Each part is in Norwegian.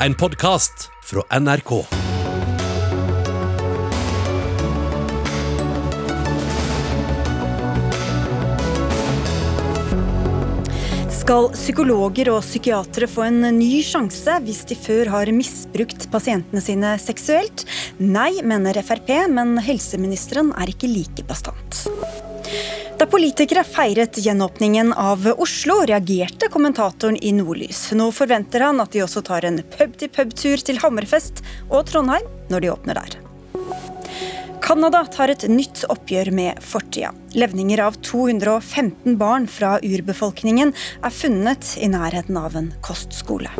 en podkast fra NRK. Skal psykologer og psykiatere få en ny sjanse hvis de før har misbrukt pasientene sine seksuelt? Nei, mener Frp, men helseministeren er ikke like bastant. Da politikere feiret gjenåpningen av Oslo, reagerte kommentatoren i Nordlys. Nå forventer han at de også tar en pub-til-pub-tur til Hammerfest og Trondheim når de åpner der. Canada tar et nytt oppgjør med fortida. Levninger av 215 barn fra urbefolkningen er funnet i nærheten av en kostskole.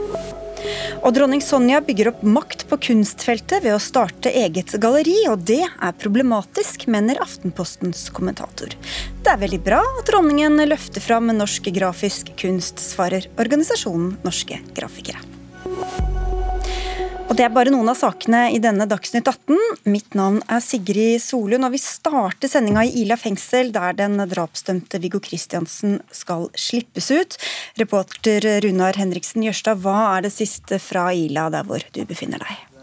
Og dronning Sonja bygger opp makt på kunstfeltet ved å starte eget galleri, og det er problematisk, mener Aftenpostens kommentator. Det er veldig bra at dronningen løfter fram norsk grafisk kunst, svarer organisasjonen Norske Grafikere. Og Det er bare noen av sakene i denne Dagsnytt 18. Mitt navn er Sigrid Solund, og vi starter sendinga i Ila fengsel, der den drapsdømte Viggo Kristiansen skal slippes ut. Reporter Runar Henriksen Jørstad, hva er det siste fra Ila, der hvor du befinner deg?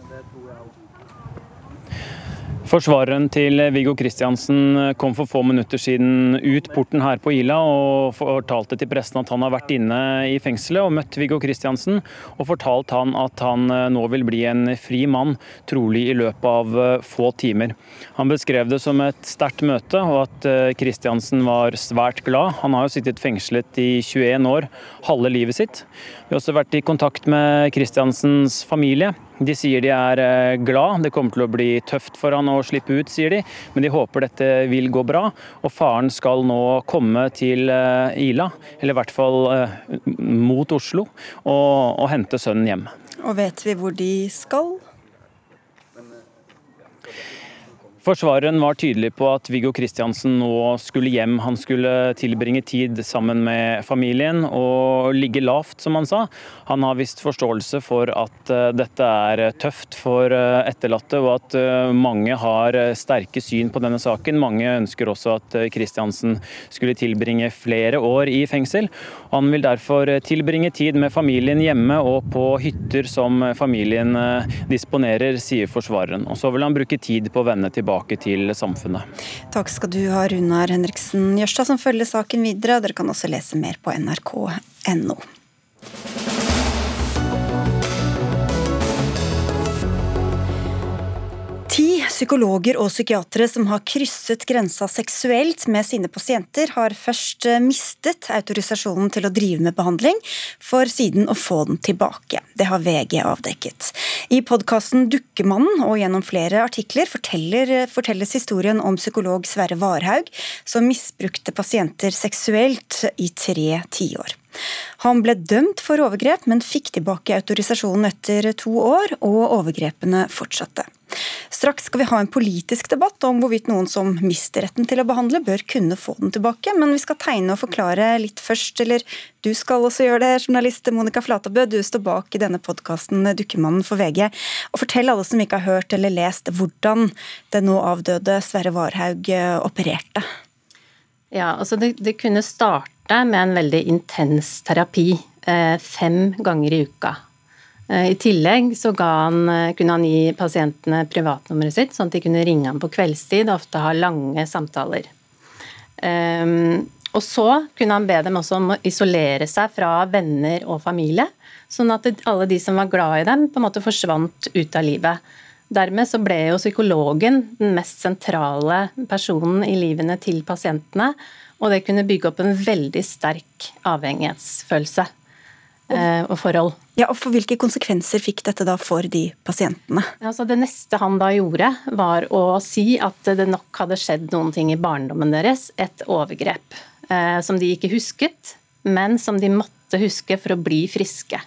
Forsvareren til Viggo Kristiansen kom for få minutter siden ut porten her på Ila og fortalte til pressen at han har vært inne i fengselet og møtt Viggo Kristiansen, og fortalt han at han eh, nå vil bli en fri mann, trolig i løpet av eh, få timer. Han beskrev det som et sterkt møte, og at Kristiansen eh, var svært glad. Han har jo sittet fengslet i 21 år, halve livet sitt. Vi har også vært i kontakt med Kristiansens familie. De sier de er eh, glad, det kommer til å bli tøft for han å slippe ut, sier de. Men de håper dette vil gå bra. Og faren skal nå komme til eh, Ila, eller i hvert fall eh, mot Oslo, og, og hente sønnen hjem. Og vet vi hvor de skal? Forsvareren var tydelig på at Viggo Kristiansen nå skulle hjem. Han skulle tilbringe tid sammen med familien og ligge lavt, som han sa. Han har visst forståelse for at eh, dette er tøft for eh, etterlatte, og at eh, mange har sterke syn på denne saken. Mange ønsker også at Kristiansen skulle tilbringe flere år i fengsel. Han vil derfor tilbringe tid med familien hjemme og på hytter som familien disponerer, sier forsvareren. Og så vil han bruke tid på å vende tilbake tilbake til samfunnet. Takk skal du ha, Runar Henriksen Jørstad, som følger saken videre. Dere kan også lese mer på nrk.no. psykologer og psykiatere som har krysset grensa seksuelt med sine pasienter, har først eh, mistet autorisasjonen til å drive med behandling, for siden å få den tilbake. Det har VG avdekket. I podkasten Dukkemannen og gjennom flere artikler forteller, fortelles historien om psykolog Sverre Varhaug, som misbrukte pasienter seksuelt i tre tiår. Han ble dømt for overgrep, men fikk tilbake autorisasjonen etter to år, og overgrepene fortsatte. Straks skal vi ha en politisk debatt om hvorvidt noen som mister retten til å behandle, bør kunne få den tilbake, men vi skal tegne og forklare litt først, eller du skal også gjøre det, journalist Monica Flatabø, du står bak i denne podkasten Dukkemannen for VG. Og fortell alle som ikke har hørt eller lest hvordan den nå avdøde Sverre Varhaug eh, opererte. Ja, altså det, det kunne starte med en veldig intens terapi eh, fem ganger i uka Eh, I tillegg så han, eh, kunne han gi pasientene privatnummeret sitt, sånn at de kunne ringe ham på kveldstid og ofte ha lange samtaler. Um, og så kunne han be dem også om å isolere seg fra venner og familie, sånn at alle de som var glad i dem, på en måte forsvant ut av livet. Dermed så ble jo psykologen den mest sentrale personen i livene til pasientene, og det kunne bygge opp en veldig sterk avhengighetsfølelse eh, og forhold. Ja, og for Hvilke konsekvenser fikk dette da for de pasientene? Altså det neste han da gjorde, var å si at det nok hadde skjedd noen ting i barndommen deres. Et overgrep eh, som de ikke husket, men som de måtte huske for å bli friske.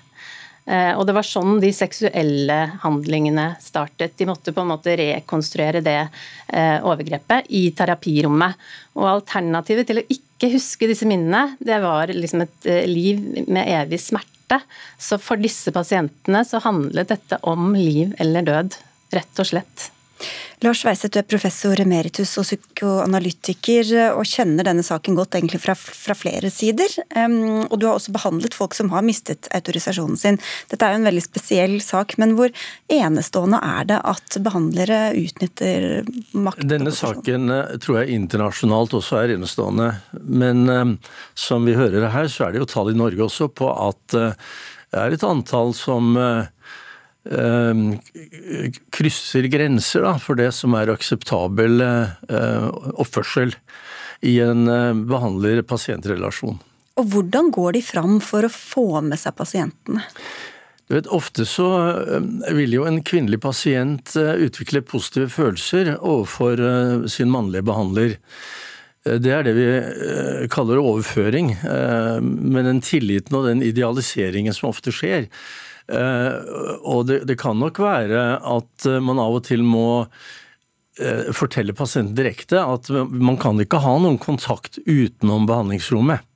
Eh, og det var sånn de seksuelle handlingene startet. De måtte på en måte rekonstruere det eh, overgrepet i terapirommet. Og alternativet til å ikke huske disse minnene, det var liksom et eh, liv med evig smerte. Så for disse pasientene så handlet dette om liv eller død, rett og slett. Lars Weiseth, du er professor emeritus og psykoanalytiker og kjenner denne saken godt egentlig fra, fra flere sider. Um, og du har også behandlet folk som har mistet autorisasjonen sin. Dette er jo en veldig spesiell sak, men hvor enestående er det at behandlere utnytter makt? Denne saken eh, tror jeg internasjonalt også er enestående. Men um, som vi hører her, så er det jo tall i Norge også på at uh, det er et antall som uh, krysser grenser da, for det som er akseptabel eh, oppførsel i en eh, behandler-pasient-relasjon. Og Hvordan går de fram for å få med seg pasientene? Du vet, Ofte så eh, vil jo en kvinnelig pasient utvikle positive følelser overfor sin mannlige behandler. Det er det vi kaller overføring. Men den tilliten og den idealiseringen som ofte skjer, og det, det kan nok være at eh, man av og til må eh, fortelle pasienten direkte at man kan ikke ha noen kontakt utenom behandlingsrommet.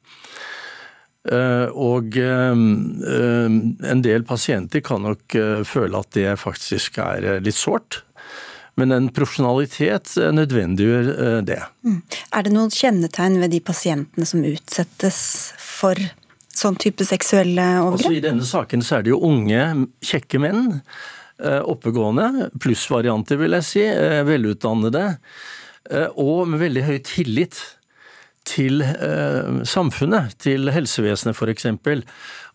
Og en del pasienter kan nok føle at det faktisk er litt sårt. Men en profesjonalitet nødvendiggjør det. Mm. Er det noen kjennetegn ved de pasientene som utsettes for sånn type seksuelle overgrep? Altså, I denne saken så er det jo unge, kjekke menn. Eh, oppegående, plussvarianter vil jeg si, eh, velutdannede. Eh, og med veldig høy tillit til samfunnet, til helsevesenet f.eks.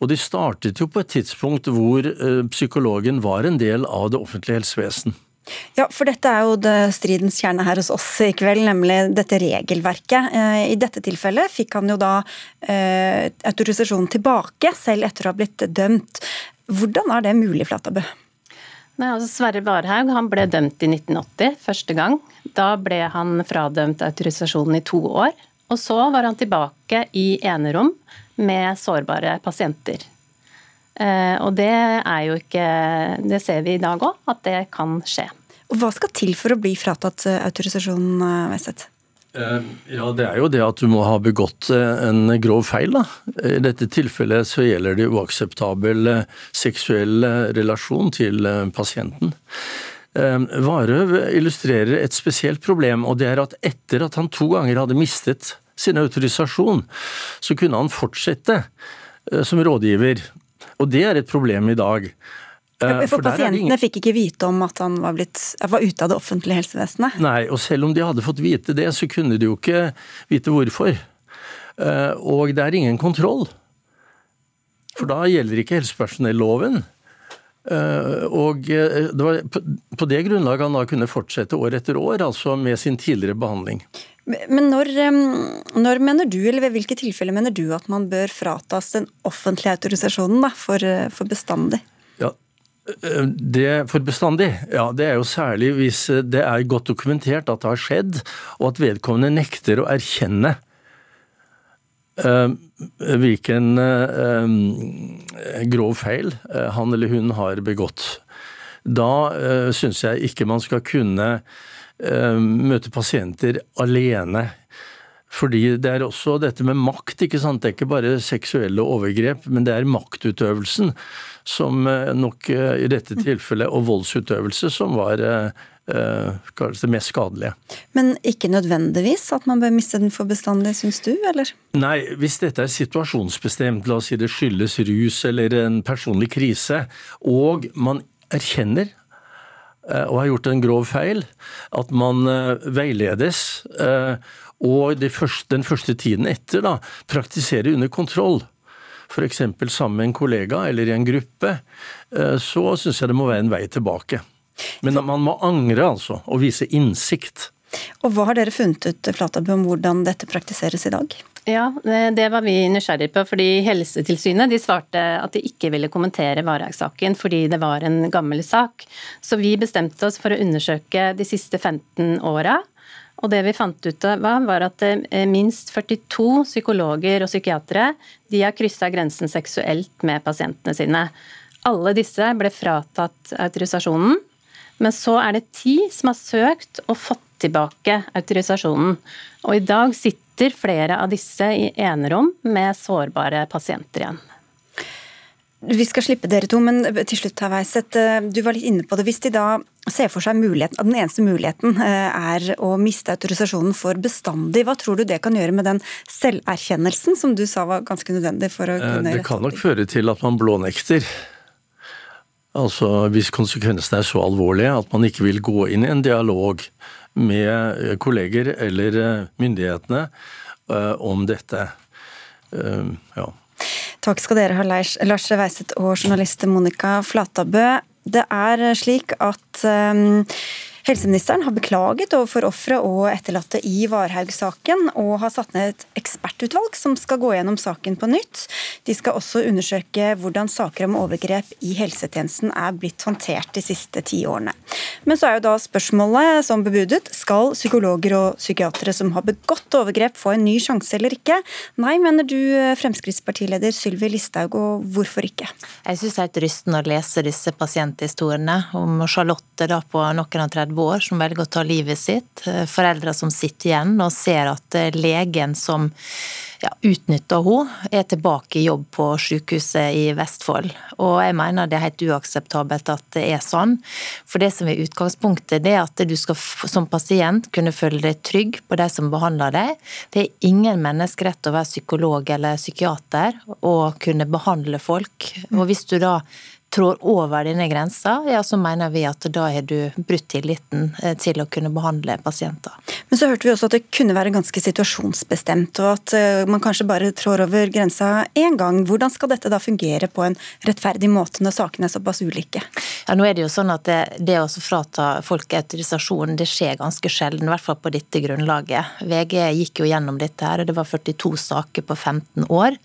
Og de startet jo på et tidspunkt hvor psykologen var en del av det offentlige helsevesen. Ja, for dette er jo det stridens kjerne her hos oss i kveld, nemlig dette regelverket. Eh, I dette tilfellet fikk han jo da eh, autorisasjonen tilbake, selv etter å ha blitt dømt. Hvordan er det mulig, Flatabø? Nei, altså Sverre Varhaug han ble dømt i 1980 første gang. Da ble han fradømt autorisasjonen i to år. Og så var han tilbake i enerom med sårbare pasienter. Eh, og det er jo ikke Det ser vi i dag òg, at det kan skje. Og Hva skal til for å bli fratatt autorisasjonen, Weseth? Eh, ja, Det er jo det at du må ha begått en grov feil. da. I dette tilfellet så gjelder det uakseptabel seksuell relasjon til pasienten. Varøv illustrerer et spesielt problem, og det er at etter at han to ganger hadde mistet sin autorisasjon, så kunne han fortsette som rådgiver og det er et problem i dag. For, for pasientene ingen... fikk ikke vite om at han var, blitt, var, ute av det offentlige helsevesenet? Nei, og selv om de hadde fått vite det, så kunne de jo ikke vite hvorfor. Eh, og det er ingen kontroll. For da gjelder ikke helsepersonelloven. Eh, og eh, det var på det grunnlaget han da kunne fortsette år etter år, altså med sin tidligere behandling. Men når, når, mener du, eller ved hvilke tilfeller mener du at man bør fratas den offentlige autorisasjonen da, for, eh, for bestandig? Ja, eh, det for bestandig? Ja, det er jo særlig hvis eh, det er godt dokumentert at det har skjedd, og at vedkommende nekter å erkjenne hvilken grov feil han eller hun har begått. Da syns jeg ikke man skal kunne Eh, møte pasienter alene. Fordi det er også dette med makt. ikke sant? Det er ikke bare seksuelle overgrep, men det er maktutøvelsen som eh, nok eh, i dette tilfellet, og voldsutøvelse, som var det mest skadelige. Men ikke nødvendigvis at man bør miste den for bestandig, syns du, eller? Nei, hvis dette er situasjonsbestemt, la oss si det skyldes rus eller en personlig krise, og man erkjenner og har gjort en grov feil, at man eh, veiledes. Eh, og den første tiden etter da, praktiserer under kontroll. F.eks. sammen med en kollega eller i en gruppe. Så syns jeg det må være en vei tilbake. Men man må angre, altså, og vise innsikt. Og Hva har dere funnet ut Flatabø, om hvordan dette praktiseres i dag? Ja, det var vi nysgjerrige på. fordi Helsetilsynet de svarte at de ikke ville kommentere Varhaug-saken fordi det var en gammel sak. Så vi bestemte oss for å undersøke de siste 15 åra. Og det vi fant ut av, var at eh, minst 42 psykologer og psykiatere de har kryssa grensen seksuelt med pasientene sine. Alle disse ble fratatt autorisasjonen. Men så er det ti som har søkt og fått tilbake autorisasjonen. Og i dag sitter flere av disse i enerom med sårbare pasienter igjen. Vi skal slippe dere to, men til slutt, Weiset, du var litt inne på det. Hvis de da ser for seg muligheten, at den eneste muligheten er å miste autorisasjonen for bestandig, hva tror du det kan gjøre med den selverkjennelsen som du sa var ganske nødvendig for å kunne Det kan nok føre til at man blånekter. Altså hvis konsekvensene er så alvorlige at man ikke vil gå inn i en dialog med eh, kolleger eller eh, myndighetene eh, om dette. Ja. Takk skal dere ha, Lars Weiseth og journalist Monica Flatabø. Det er slik at Helseministeren har beklaget overfor ofre og etterlatte i Varhaug-saken, og har satt ned et ekspertutvalg som skal gå gjennom saken på nytt. De skal også undersøke hvordan saker om overgrep i helsetjenesten er blitt håndtert de siste ti årene. Men så er jo da spørsmålet, som bebudet, skal psykologer og psykiatere som har begått overgrep få en ny sjanse eller ikke? Nei, mener du, Fremskrittspartileder Sylvi Listhaug, og hvorfor ikke? Jeg syns det er helt rystende å lese disse pasienthistoriene om Charlotte da på noen av 30 30 år som velger å ta livet sitt. Eh, foreldre som sitter igjen og ser at eh, legen som ja, utnytter henne, er tilbake i jobb på sykehuset i Vestfold. Og jeg mener det er helt uakseptabelt at det er sånn. For det som er utgangspunktet, det er at du skal som pasient kunne føle deg trygg på de som behandler deg. Det er ingen menneskerett å være psykolog eller psykiater og kunne behandle folk. Og hvis du da trår over denne grensa, ja, så mener vi at da har du brutt tilliten eh, til å kunne behandle pasienter. Men så hørte vi også at det kunne være ganske situasjonsbestemt, og at eh, man kanskje bare trår over grensa én gang. Hvordan skal dette da fungere på en rettferdig måte når sakene er såpass ulike? Ja, nå er Det jo sånn at det, det å frata folk autorisasjon det skjer ganske sjelden, i hvert fall på dette grunnlaget. VG gikk jo gjennom dette, her, og det var 42 saker på 15 år.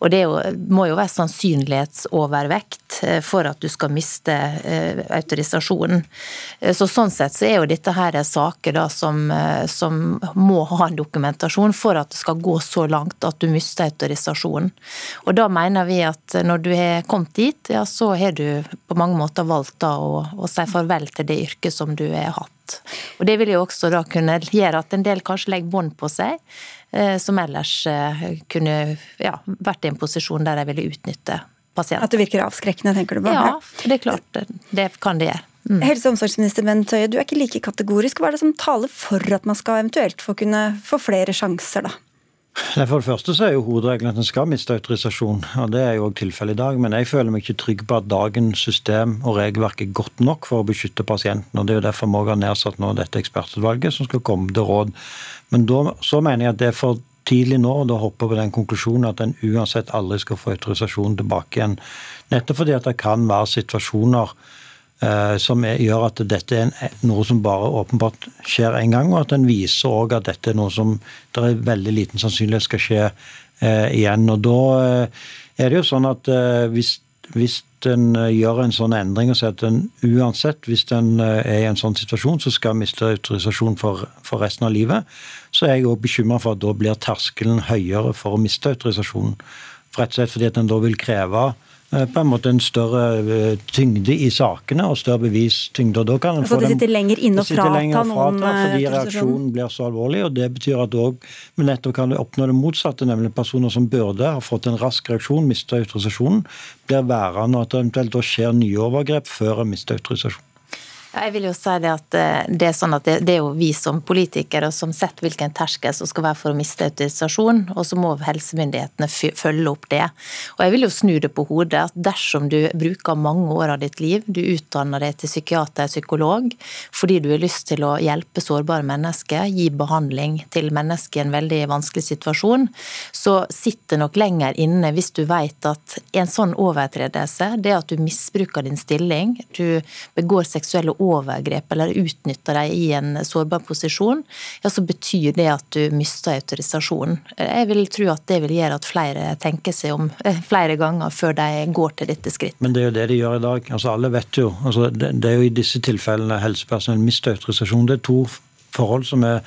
og Det jo, må jo være sannsynlighetsovervekt eh, for at du skal miste eh, autorisasjonen. Eh, så Sånn sett så er jo dette her saker da som, eh, som, må ha en dokumentasjon for at det skal gå så langt at du mister autorisasjonen. Og Da mener vi at når du har kommet dit, ja, så har du på mange måter valgt da å, å si farvel til det yrket som du har hatt. Og Det vil jo også da kunne gjøre at en del kanskje legger bånd på seg, som ellers kunne ja, vært i en posisjon der de ville utnytte pasient. At det virker avskrekkende, tenker du på? Ja, det er klart. Det kan det gjøre. Mm. Helse- og omsorgsminister Bent Høie, du er ikke like kategorisk. Hva er det som taler for at man skal eventuelt få kunne få flere sjanser, da? For det første så er jo hovedregelen at en skal miste autorisasjon, og det er jo også tilfellet i dag. Men jeg føler meg ikke trygg på at dagens system og regelverk er godt nok for å beskytte pasienten. og Det er jo derfor vi har nedsatt nå dette ekspertutvalget som skal komme til råd. Men da, så mener jeg at det er for tidlig nå da hoppe på den konklusjonen at en uansett aldri skal få autorisasjon tilbake igjen. Nettopp fordi at det kan være situasjoner eh, som er, gjør at dette er noe som bare åpenbart skjer én gang, og at en viser òg at dette er noe som det er veldig liten sannsynlighet skal skje eh, igjen. Og da eh, er det jo sånn at eh, hvis, hvis en eh, gjør en sånn endring og sier at en uansett, hvis en eh, er i en sånn situasjon, så skal miste autorisasjon for, for resten av livet, så er jeg òg bekymra for at da blir terskelen høyere for å miste autorisasjonen. For rett og slett fordi at en da vil kreve på en måte en større eh, tyngde i sakene og større bevistyngde. Da kan altså få det sitter lenger inne og frata noen eh, Fordi reaksjonen blir så alvorlig. og Det betyr at òg nettopp kan du oppnå det motsatte, nemlig personer som burde ha fått en rask reaksjon, mista autorisasjonen, blir værende, og at det eventuelt da skjer nye overgrep før en mister autorisasjon. Jeg vil jo si det at eh, det er sånn at det, det er jo vi som politikere som setter hvilken terskel som skal være for å miste autorisasjon, og så må helsemyndighetene følge opp det. Og jeg vil jo snu det på hodet at dersom du bruker mange år av ditt liv, du utdanner deg til psykiater, psykolog, fordi du har lyst til å hjelpe sårbare mennesker, gi behandling til mennesker i en veldig vanskelig situasjon, så sitter nok lenger inne hvis du vet at en sånn overtredelse, det at du misbruker din stilling, du begår seksuelle overgrep eller utnytter deg i en sårbar posisjon, ja, så betyr det at du mister autorisasjonen. Jeg vil tro at det vil gjøre at flere tenker seg om eh, flere ganger før de går til dette skritt. Men det er jo det de gjør i dag. Altså Alle vet jo. Altså det, det er jo i disse tilfellene helsepersonell mister autorisasjon. Det er to forhold som er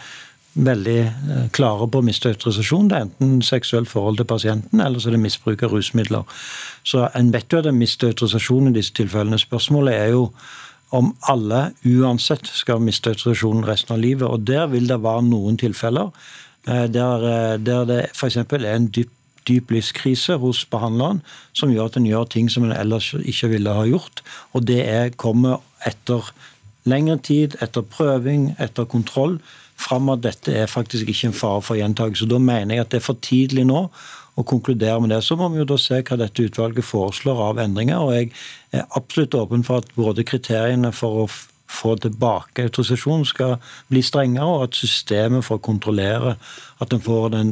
veldig eh, klare på å miste autorisasjon. Det er enten seksuelt forhold til pasienten, eller så er det misbruk av rusmidler. Så En vet jo at en mister autorisasjon i disse tilfellene. Spørsmålet er jo om alle uansett skal miste autorisasjonen resten av livet. Og Der vil det være noen tilfeller eh, der, eh, der det f.eks. er en dyp dyp livskrise hos behandleren som gjør at en gjør ting som en ellers ikke ville ha gjort. Og det er, kommer etter lengre tid, etter prøving, etter kontroll, fram at dette er faktisk ikke en fare for gjentakelse. Da mener jeg at det er for tidlig nå å konkludere med det. Så må vi jo da se hva dette utvalget foreslår av endringer. og Jeg er absolutt åpen for at både kriteriene for å få tilbake autorisasjon skal bli strengere, og at systemet for å kontrollere at en får den,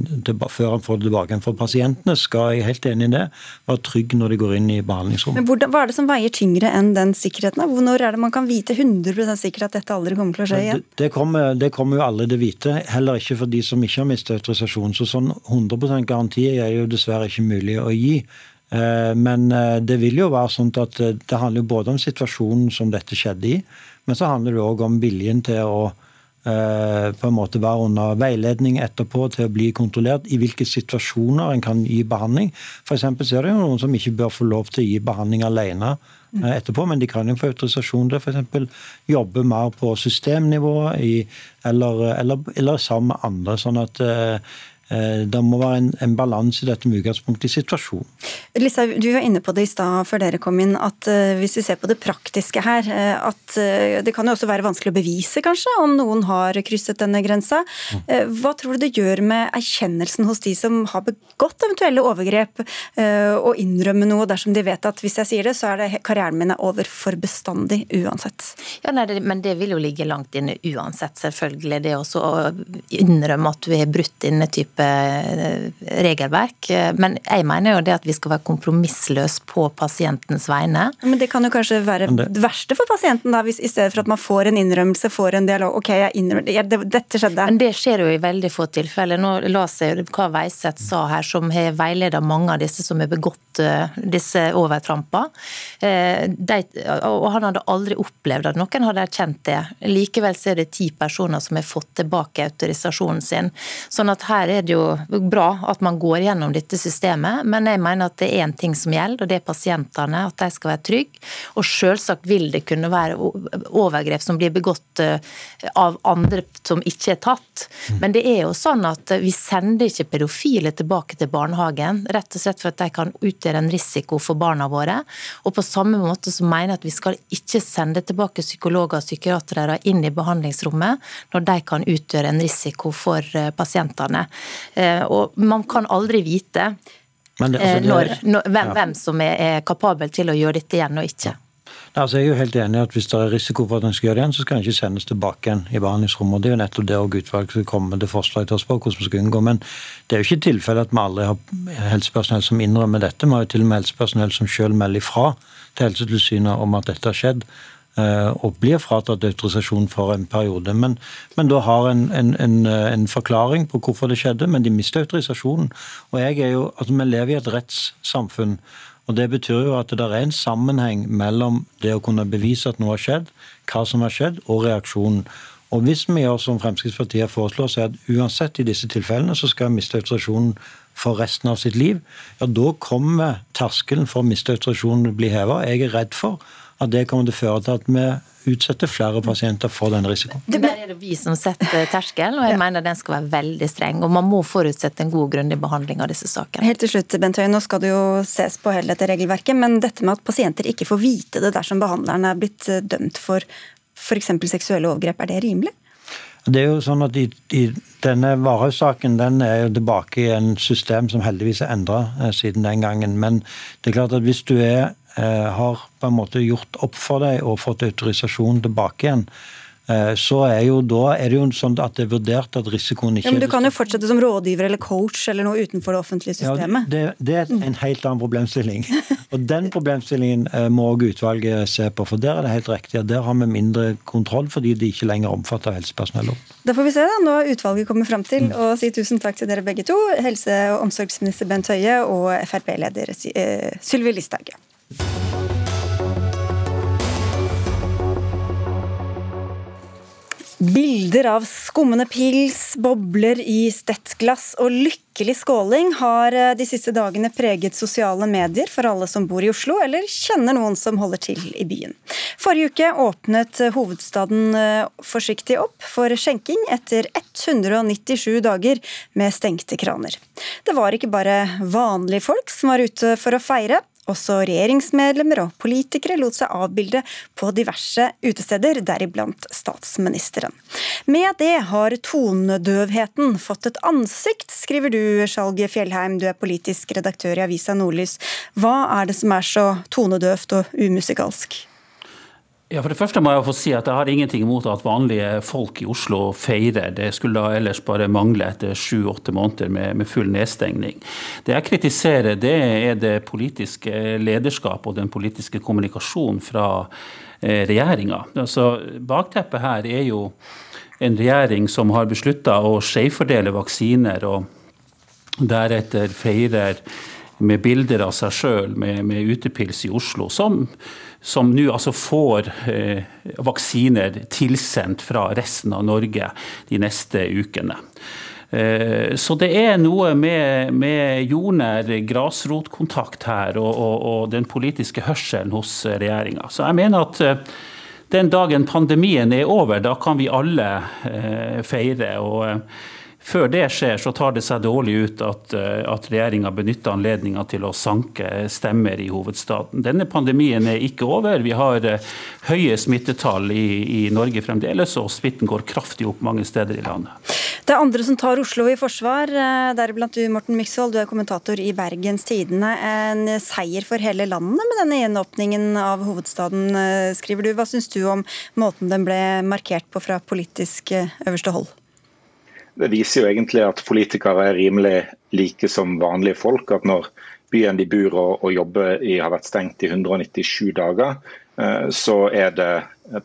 før en får det tilbake for pasientene, skal jeg helt enig i det, være trygg når de går inn i behandlingsrommet. Men hvordan, Hva er det som veier tyngre enn den sikkerheten? Når er det man kan vite 100% sikkert at dette aldri kommer til å skje igjen? Det, det, kommer, det kommer jo alle til å vite, heller ikke for de som ikke har mistet autorisasjon. Så sånn 100 garanti er jo dessverre ikke mulig å gi. Eh, men eh, det vil jo være sånn at eh, det handler både om situasjonen som dette skjedde i, men så handler det òg om viljen til å eh, på en måte være under veiledning etterpå til å bli kontrollert i hvilke situasjoner en kan gi behandling. For så er det jo noen som ikke bør få lov til å gi behandling alene eh, etterpå, men de kan jo få autorisasjon til f.eks. jobbe mer på systemnivå i, eller, eller, eller, sammen med andre. sånn at eh, Eh, det må være en, en balanse i dette med utgangspunkt i situasjonen. Lisa, du var inne på det i stad før dere kom inn, at uh, hvis vi ser på det praktiske her, uh, at det kan jo også være vanskelig å bevise, kanskje, om noen har krysset denne grensa. Hva tror du det gjør med erkjennelsen hos de som har begått eventuelle overgrep, å innrømme noe dersom de vet at hvis jeg sier det, så er det karrieren min er over for bestandig uansett? Ja, nei, det, Men det vil jo ligge langt inne uansett, selvfølgelig. Det også å innrømme at du har brutt denne type type eh, regelverk. Men jeg mener jo det at vi skal være kompromissløse på pasientens vegne. Men det kan jo kanskje være det, verste for pasienten, da, hvis i stedet for at man får en innrømmelse, får en dialog. Ok, jeg innrømmer, dette skjedde. Men det skjer jo i veldig få tilfeller. Nå la seg hva Veiseth sa her, som har veiledet mange av disse som har begått uh, disse overtramper. De, og han hadde aldri opplevd at noen hadde erkjent det. Likevel så er det ti personer som har fått tilbake autorisasjonen sin. Sånn at her er det jo bra at man går gjennom dette systemet, men jeg mener at det er én ting som gjelder, og det er pasientene. At de skal være trygge. Og selvsagt vil det kunne være overgrep som blir begått eh, av andre som ikke er tatt. Men det er jo sånn at vi sender ikke pedofile tilbake til barnehagen, rett og slett for at de kan utgjøre en risiko for barna våre. Og på samme måte så mener jeg at vi skal ikke sende tilbake psykologer og psykiatere inn i behandlingsrommet når de kan utgjøre en risiko for eh, pasientene. Eh, og man kan aldri vite det, altså, når, når, hvem, ja. hvem, som er, er, kapabel til å gjøre dette igjen og ikke. Altså jeg er jo helt enig at Hvis det er risiko for at en skal gjøre det igjen, så skal en ikke sendes tilbake igjen i behandlingsrommet. Det er jo nettopp det og utvalget som kommer med det forslaget til oss på hvordan vi skal unngå. Men det er jo ikke tilfelle at vi aldri har helsepersonell som innrømmer dette. Vi har jo til og med helsepersonell som selv melder ifra til Helsetilsynet om at dette har skjedd. Eh, og blir fratatt autorisasjon for en periode. Men, men da har en, en, en, en, forklaring på hvorfor det skjedde, men de mister autorisasjonen. Og jeg er jo, altså Vi lever i et rettssamfunn. og Det betyr jo at det er en sammenheng mellom det å kunne bevise at noe har skjedd, hva som har skjedd, og reaksjonen. Og Hvis vi gjør som Fremskrittspartiet foreslår, så er at uansett i disse tilfellene så skal jeg miste autorisasjonen for resten av sitt liv, ja da kommer terskelen for å miste autorisasjonen bli heva. Jeg er redd for at det kommer til å føre til at vi utsetter flere pasienter for den risikoen. Der er det vi som setter terskel, og jeg ja. mener den skal være veldig streng. Og man må forutsette en god og grundig behandling av disse sakene. Helt til slutt, Bent Høie, nå skal det jo ses på hele dette regelverket, men dette med at pasienter ikke får vite det dersom behandleren er blitt eh, dømt for f.eks. seksuelle overgrep, er det rimelig? Det er jo sånn at i, i Denne Varhaug-saken den er jo tilbake i en system som heldigvis er endra eh, siden den gangen. Men det er klart at hvis du er har på en måte gjort opp for deg og fått autorisasjon tilbake igjen, Eh, så er, jo, da, er det jo sånn at det er vurdert at risikoen ikke ja, Men Du kan jo fortsette som rådgiver eller coach eller noe utenfor det offentlige systemet. Ja, det, det er en helt annen problemstilling. Og Den problemstillingen eh, må også utvalget se på. For der er det helt riktig at der har vi mindre kontroll fordi de ikke lenger omfatter helsepersonell. Da får vi se da, har utvalget kommet fram til å si tusen takk til dere begge to. Helse- og omsorgsminister Bent Høie og Frp-leder eh, Sylvi Listhaug. Bilder av skummende pils, bobler i stettglass og lykkelig skåling har eh, de siste dagene preget sosiale medier for alle som bor i Oslo, eller kjenner noen som holder til i byen. Forrige uke åpnet hovedstaden eh, forsiktig opp for skjenking etter 197 dager med stengte kraner. Det var ikke bare vanlige folk som var ute for å feire. Også regjeringsmedlemmer og politikere lot seg avbilde på diverse utesteder, deriblant statsministeren. Med det har tonedøvheten fått et ansikt, skriver du, Skjalg Fjellheim, du er politisk redaktør i avisa Nordlys. Hva er det som er så tonedøvt og umusikalsk? Ja, For det første må jeg få si at jeg har ingenting imot at vanlige folk i Oslo feirer. Det skulle da ellers bare mangle etter sju-åtte måneder med, med, full nedstengning. Det jeg kritiserer, det er det politiske lederskap og den politiske kommunikasjonen fra eh, regjeringa. Altså, bakteppet her er jo en regjering som har beslutta å skjevfordele vaksiner, og deretter feirer med bilder av seg sjøl med, med utepils i Oslo. som som nå altså får eh, vaksiner tilsendt fra resten av Norge de neste ukene. Eh, så det er noe med, med jordnær grasrotkontakt her, og, og, og, den politiske hørselen hos regjeringa. Så jeg mener at eh, den dagen pandemien er over, da kan vi alle eh, feire. og før det skjer, så tar det seg dårlig ut at, eh, at regjeringa benytter anledninga til å sanke stemmer i hovedstaden. Denne pandemien er ikke over. Vi har eh, høye smittetall i, i Norge fremdeles, og smitten går kraftig opp mange steder i landet. Det er andre som tar Oslo i forsvar, eh, deriblant du Morten Myksvold, du er kommentator i Bergens Tidende. En seier for hele landet med denne gjenåpningen av hovedstaden, skriver du. Hva syns du om måten den ble markert på fra politisk øverste hold? Det viser jo egentlig at politikere er rimelig like som vanlige folk. At når byen de bor og, og jobber i har vært stengt i 197 dager, eh, så er det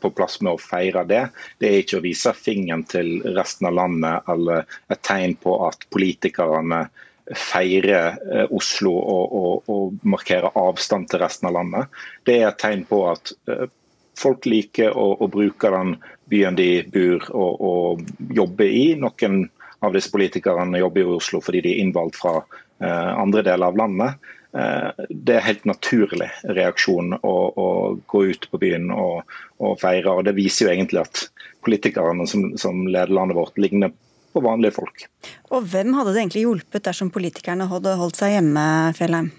på plass med å feire det. Det er ikke å vise fingeren til resten av landet eller et tegn på at politikerne feirer eh, Oslo og, og, og markerer avstand til resten av landet. Det er et tegn på at eh, folk liker å, å bruke den byen de bor og, og, jobber i. Noen av disse politikerne jobber i Oslo fordi de er innvalgt fra eh, andre deler av landet. Eh, det er helt naturlig reaksjon å, å gå ut på byen og, og, feire. og Det viser jo egentlig at politikerne som, som leder landet vårt, ligner på vanlige folk. Og Hvem hadde det egentlig hjulpet dersom politikerne hadde holdt seg hjemme, Fjellheim?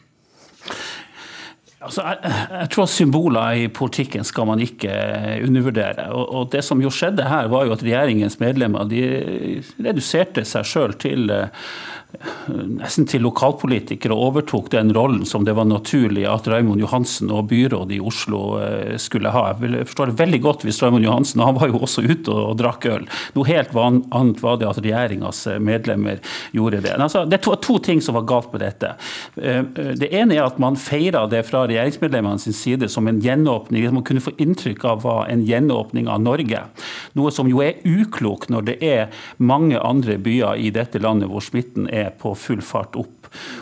Altså, jeg, jeg, tror symboler i politikken skal man ikke undervurdere. Og, og, Det som jo skjedde her, var jo at regjeringens medlemmer de reduserte seg sjøl til uh, nesten til lokalpolitikere og overtok den rollen som det var naturlig at Raymond Johansen og byrådet i Oslo eh, skulle ha. Jeg forstår det veldig godt hvis Raymond Johansen han var jo også ute og drakk øl. Noe helt annet var det at regjeringas eh, medlemmer gjorde det. Altså, det er to, ting som var galt med dette. Eh, det ene er at man feira det fra regjeringsmedlemmene sin side som en gjenåpning. Man kunne få inntrykk av hva en gjenåpning av Norge. Noe som jo er uklokt når det er mange andre byer i dette landet hvor smitten er på full fart opp.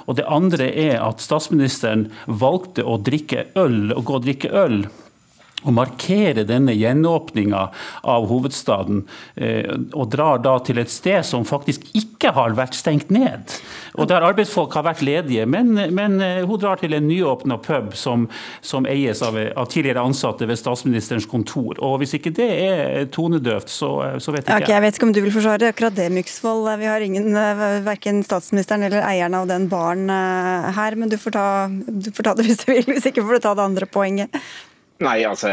Og Det andre er at statsministeren valgte å drikke øl, å gå og drikke øl å markere denne gjenåpninga av hovedstaden, eh, og drar da til et sted som faktisk ikke har vært stengt ned. Og der arbeidsfolk har vært ledige, men, men eh, hun drar til en nyåpna pub som, som eies av, av, tidligere ansatte ved statsministerens kontor. Og hvis ikke det er tonedøvt, så, så vet jeg ikke. Okay, jeg vet ikke om du vil forsvare akkurat det, Myksvold. Vi har ingen, eh, verken statsministeren eller eieren av den baren her, men du får, ta, du får ta det hvis du vil. Hvis ikke får du ta det andre poenget. Nei, altså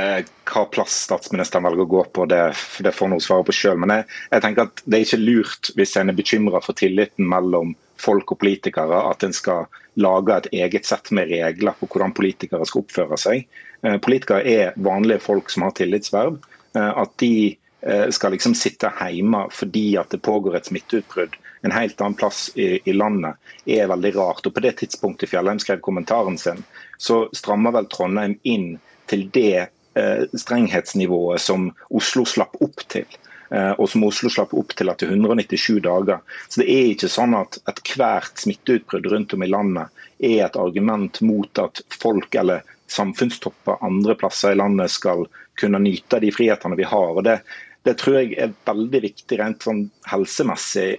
hva plass statsministeren velger å gå på, det, det får hun svare på sjøl. Men jeg, jeg, tenker at det er ikke lurt hvis en er bekymra for tilliten mellom folk og politikere, at en skal lage et eget sett med regler på hvordan politikere skal oppføre seg. Eh, politikere er vanlige folk som har tillitsverv. Eh, at de eh, skal liksom sitte hjemme fordi at det pågår et smitteutbrudd en helt annen plass i, i, landet, er veldig rart. Og På det tidspunktet Fjellheim skrev kommentaren sin, så strammer vel Trondheim inn til det eh, strenghetsnivået som Oslo slapp opp til. Eh, og som Oslo slapp opp til etter 197 dager. Så det er ikke sånn at ethvert smitteutbrudd rundt om i landet er et argument mot at folk eller samfunnstopper andre plasser i landet skal kunne nyte de frihetene vi har. og det Det tror jeg er veldig viktig rent sånn helsemessig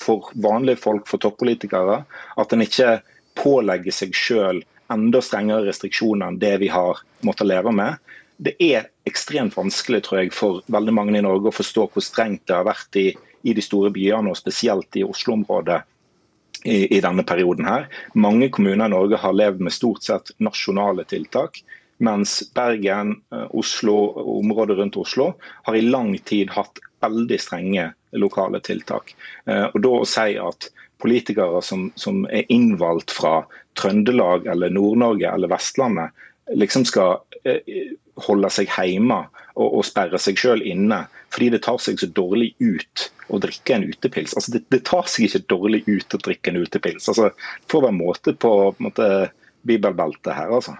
for vanlige folk, for toppolitikere. At en ikke pålegger seg sjøl enda strengere restriksjoner enn det vi har måttet leve med. Det er ekstremt vanskelig tror jeg, for veldig mange i Norge å forstå hvor strengt det har vært i, i de store byene, og spesielt i Oslo-området i, i, denne perioden. her. Mange kommuner i Norge har levd med stort sett nasjonale tiltak. Mens Bergen, eh, Oslo og området rundt Oslo har i lang tid hatt veldig strenge lokale tiltak. Eh, og da å si at politikere som, som er innvalgt fra Trøndelag eller Nord-Norge eller Vestlandet, liksom skal eh, holde seg hjemme og, og sperre seg sjøl inne fordi det tar seg så dårlig ut å drikke en utepils. Altså, det, det tar seg ikke dårlig ut å drikke en utepils. Altså, det får være måte på, på måte, bibelbeltet her, altså.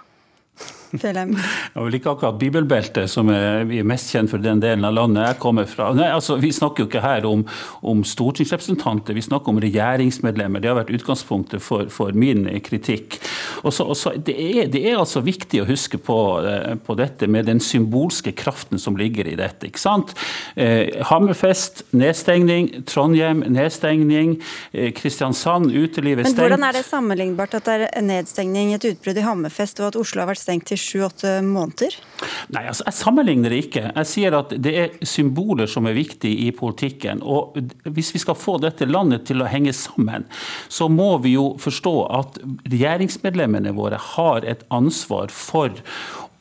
Fjellheim? Det er vel ikke akkurat bibelbeltet som er, vi er mest kjent for den delen av landet jeg kommer fra. Nei, altså, Vi snakker jo ikke her om, om stortingsrepresentanter, vi snakker om regjeringsmedlemmer. Det har vært utgangspunktet for, for min kritikk. Og så, det, er, det, er, altså viktig å huske på, eh, på, dette med den symbolske kraften som ligger i dette. ikke sant? Eh, Hammerfest, nedstengning. Trondheim, nedstengning. Eh, Kristiansand, utelivet stengt. Men Hvordan er det sammenlignbart at det er nedstengning, et utbrudd i Hammerfest, og at Oslo har vært stengt til sju-åtte måneder? Nei, altså, Jeg sammenligner det ikke. Jeg sier at det er symboler som er viktige i politikken. og Hvis vi skal få dette landet til å henge sammen, så må vi jo forstå at regjeringsmedlemmene våre har et ansvar for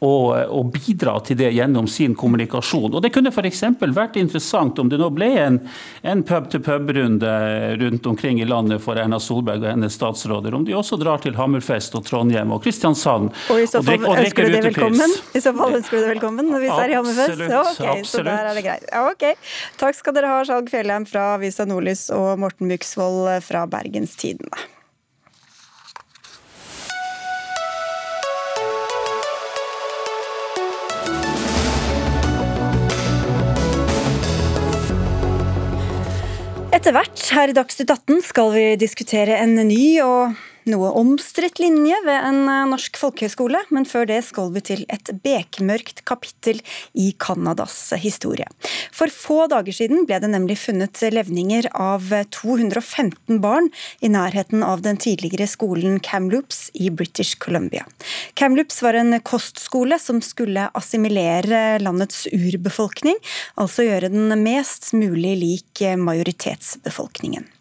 og, og, bidra til det gjennom sin kommunikasjon. Og Det kunne f.eks. vært interessant om det nå ble en, en pub-til-pub-runde rundt omkring i landet for Erna Solberg og hennes statsråder, om de også drar til Hammerfest og Trondheim og Kristiansand og i så fall ønsker du det velkommen? I så fall ønsker du det velkommen hvis det er i Hammerfest? Absolutt, okay, så der er det greit. Ja, ok. Takk skal dere ha, Skjalg Fjellheim fra Avisa Nordlys og Morten Myksvold fra Bergenstidene. Etter hvert her i Dagsnytt 18 skal vi diskutere en ny og noe omstridt linje ved en eh, norsk folkehøyskole, men før det skal vi til et bekmørkt kapittel i Canadas historie. For få dager siden ble det nemlig funnet levninger av 215 barn i nærheten av den tidligere skolen Kamloops i British Columbia. Kamloops var en kostskole som skulle assimilere landets urbefolkning, altså gjøre den mest mulig lik majoritetsbefolkningen.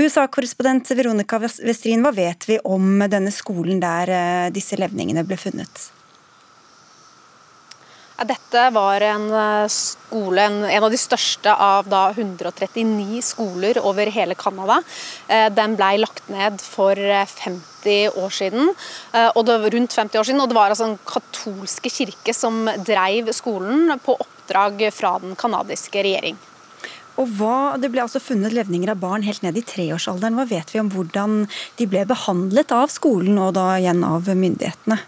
USA-korrespondent Veronica Westrin, hva vet vi om denne skolen der eh, disse levningene ble funnet? Dette var en eh, skole, en av de største av 139 skoler over hele Canada. Eh, den ble lagt ned for 50 år siden, og det rundt 50 år siden. Og det var altså en katolske kirke som dreiv skolen på oppdrag fra den canadiske regjering. Og hva, Det ble altså funnet levninger av barn helt ned i treårsalderen. Hva vet vi om hvordan de ble behandlet av skolen og da igjen av myndighetene?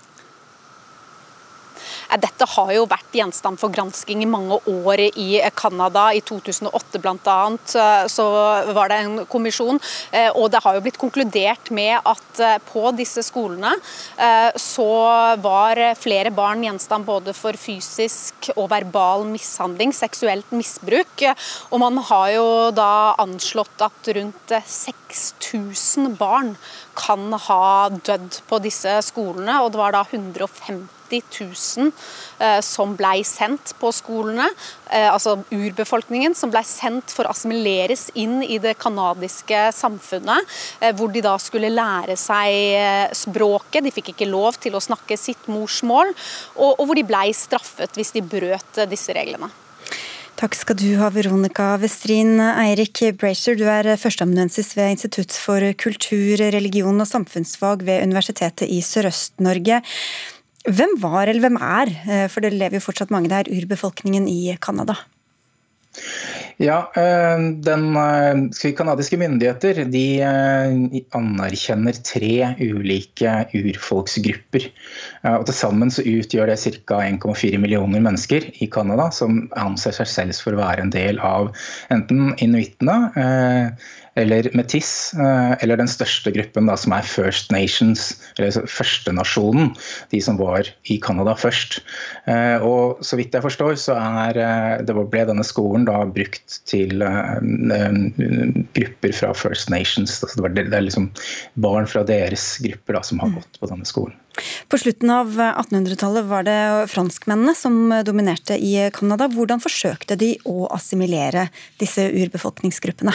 Dette har jo vært gjenstand for gransking i mange år i Canada. I 2008 bl.a. Eh, så var det en kommisjon, eh, og det har jo blitt konkludert med at eh, på disse skolene så var flere barn gjenstand både for fysisk og verbal mishandling, seksuelt misbruk. Og man har jo da anslått at rundt 6000 barn kan ha dødd på disse skolene, og det var da 150 000 eh, som ble sendt på skolene, eh, altså urbefolkningen, som ble sendt for å assimileres inn i det canadiske samfunnet, eh, hvor de da skulle lære seg språket. De fikk ikke lov til å snakke sitt morsmål, og hvor de ble straffet hvis de brøt disse reglene. Takk skal du ha, Veronica Westrin. Eirik Bracer, du er førsteamanuensis ved Institutt for kultur, religion og samfunnsfag ved Universitetet i Sørøst-Norge. Hvem var, eller hvem er, eh, for det lever jo fortsatt mange der, urbefolkningen i Canada? Ja, eh, den eh, Kanadiske myndigheter de eh, anerkjenner tre ulike urfolksgrupper. og Til sammen så utgjør det ca. 1,4 millioner mennesker i Canada som anser seg selv for å være en del av enten inuittene eller Metis, eh, eller den største gruppen da, som er First Nations, eller førstenasjonen, de som var i Canada først. Eh, og Så vidt jeg forstår, så er, eh, det ble denne skolen da brukt til grupper fra First Nations. Altså det, er liksom barn fra deres grupper da, som har gått på denne skolen. På slutten av 1800-tallet var det franskmennene som dominerte i Canada. Hvordan forsøkte de å assimilere disse urbefolkningsgruppene?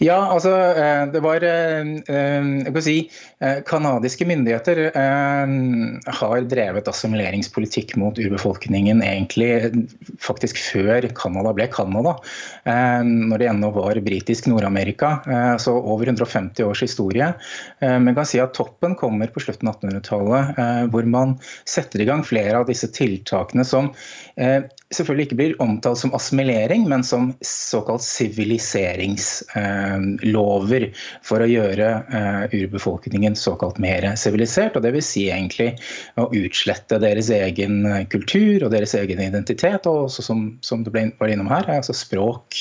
Ja, altså eh, det var eh, eh, jeg kan si, Kanadiske myndigheter har drevet assimileringspolitikk mot urbefolkningen egentlig faktisk før Canada ble Canada. Når det ennå var britisk Nord-Amerika. Så over 150 års historie. Men kan si at toppen kommer på slutten av 1800-tallet, hvor man setter i gang flere av disse tiltakene som selvfølgelig ikke blir omtalt som assimilering, men som såkalt siviliseringslover for å gjøre uh, urbefolkningen såkalt mer sivilisert. og Dvs. Si egentlig å utslette deres egen kultur og deres egen identitet, og også som, som det ble, var innom her, altså språk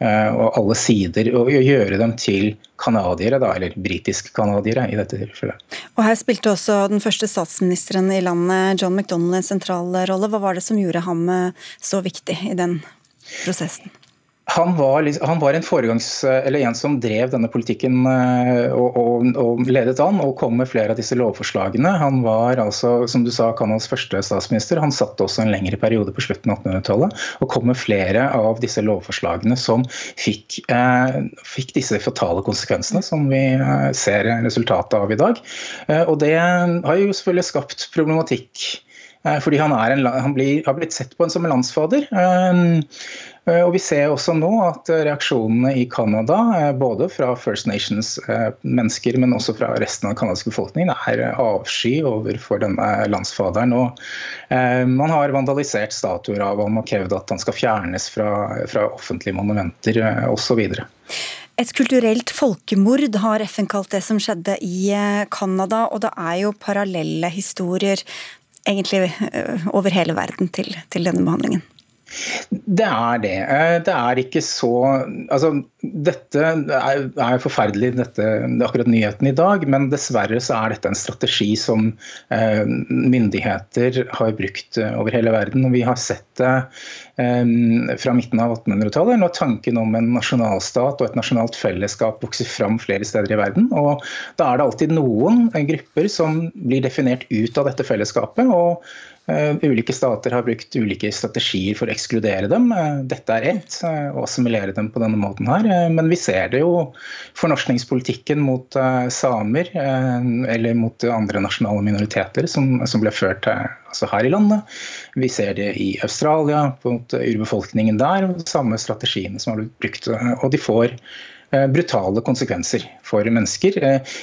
og alle sider, og, gjøre dem til kanadiere, eller britisk-canadiere i dette tilfellet. Og Her spilte også den første statsministeren i landet, John McDonald, en sentral rolle. Hva var det som gjorde ham eh, så viktig i den prosessen? Han var, han var, en foregangs, eller en som drev denne politikken eh, og, og, og, ledet an og kom med flere av disse lovforslagene. Han var altså, som du sa, Canadas første statsminister. Han satt også en lengre periode på slutten av 1800-tallet og kom med flere av disse lovforslagene som fikk, eh, fikk, disse fatale konsekvensene som vi eh, ser resultatet av i dag. Eh, og det har jo selvfølgelig skapt problematikk eh, fordi han, en, han blir, har blitt sett på en som en landsfader. Eh, og Vi ser også nå at reaksjonene i Canada, eh, både fra First Nations-mennesker, men også fra resten av den canadiske befolkningen, er avsky overfor denne landsfaderen. Og man har vandalisert statuer av ham og krevd at han skal fjernes fra, fra offentlige monumenter osv. Et kulturelt folkemord har FN kalt det som skjedde i Canada, og det er jo parallelle historier egentlig over hele verden til, til denne behandlingen. Det er det. Eh, det er ikke så Altså, dette er, er forferdelig, dette, akkurat nyheten i dag, men dessverre så er dette en strategi som eh, myndigheter har brukt eh, over hele verden. og Vi har sett det fra midten av 1800-tallet, når tanken om en nasjonalstat og et nasjonalt fellesskap vokser fram flere steder i verden. og Da er det alltid noen grupper som blir definert ut av dette fellesskapet. og ulike stater har brukt ulike strategier for å ekskludere dem. Uh, dette er ett, å assimilere dem på denne måten her. Men vi ser det jo fornorskningspolitikken mot samer eller mot andre nasjonale minoriteter som, som ble ført altså her i landet. Vi ser det i Australia, mot urbefolkningen der. Samme strategiene som har blitt brukt. Og de får brutale konsekvenser for mennesker.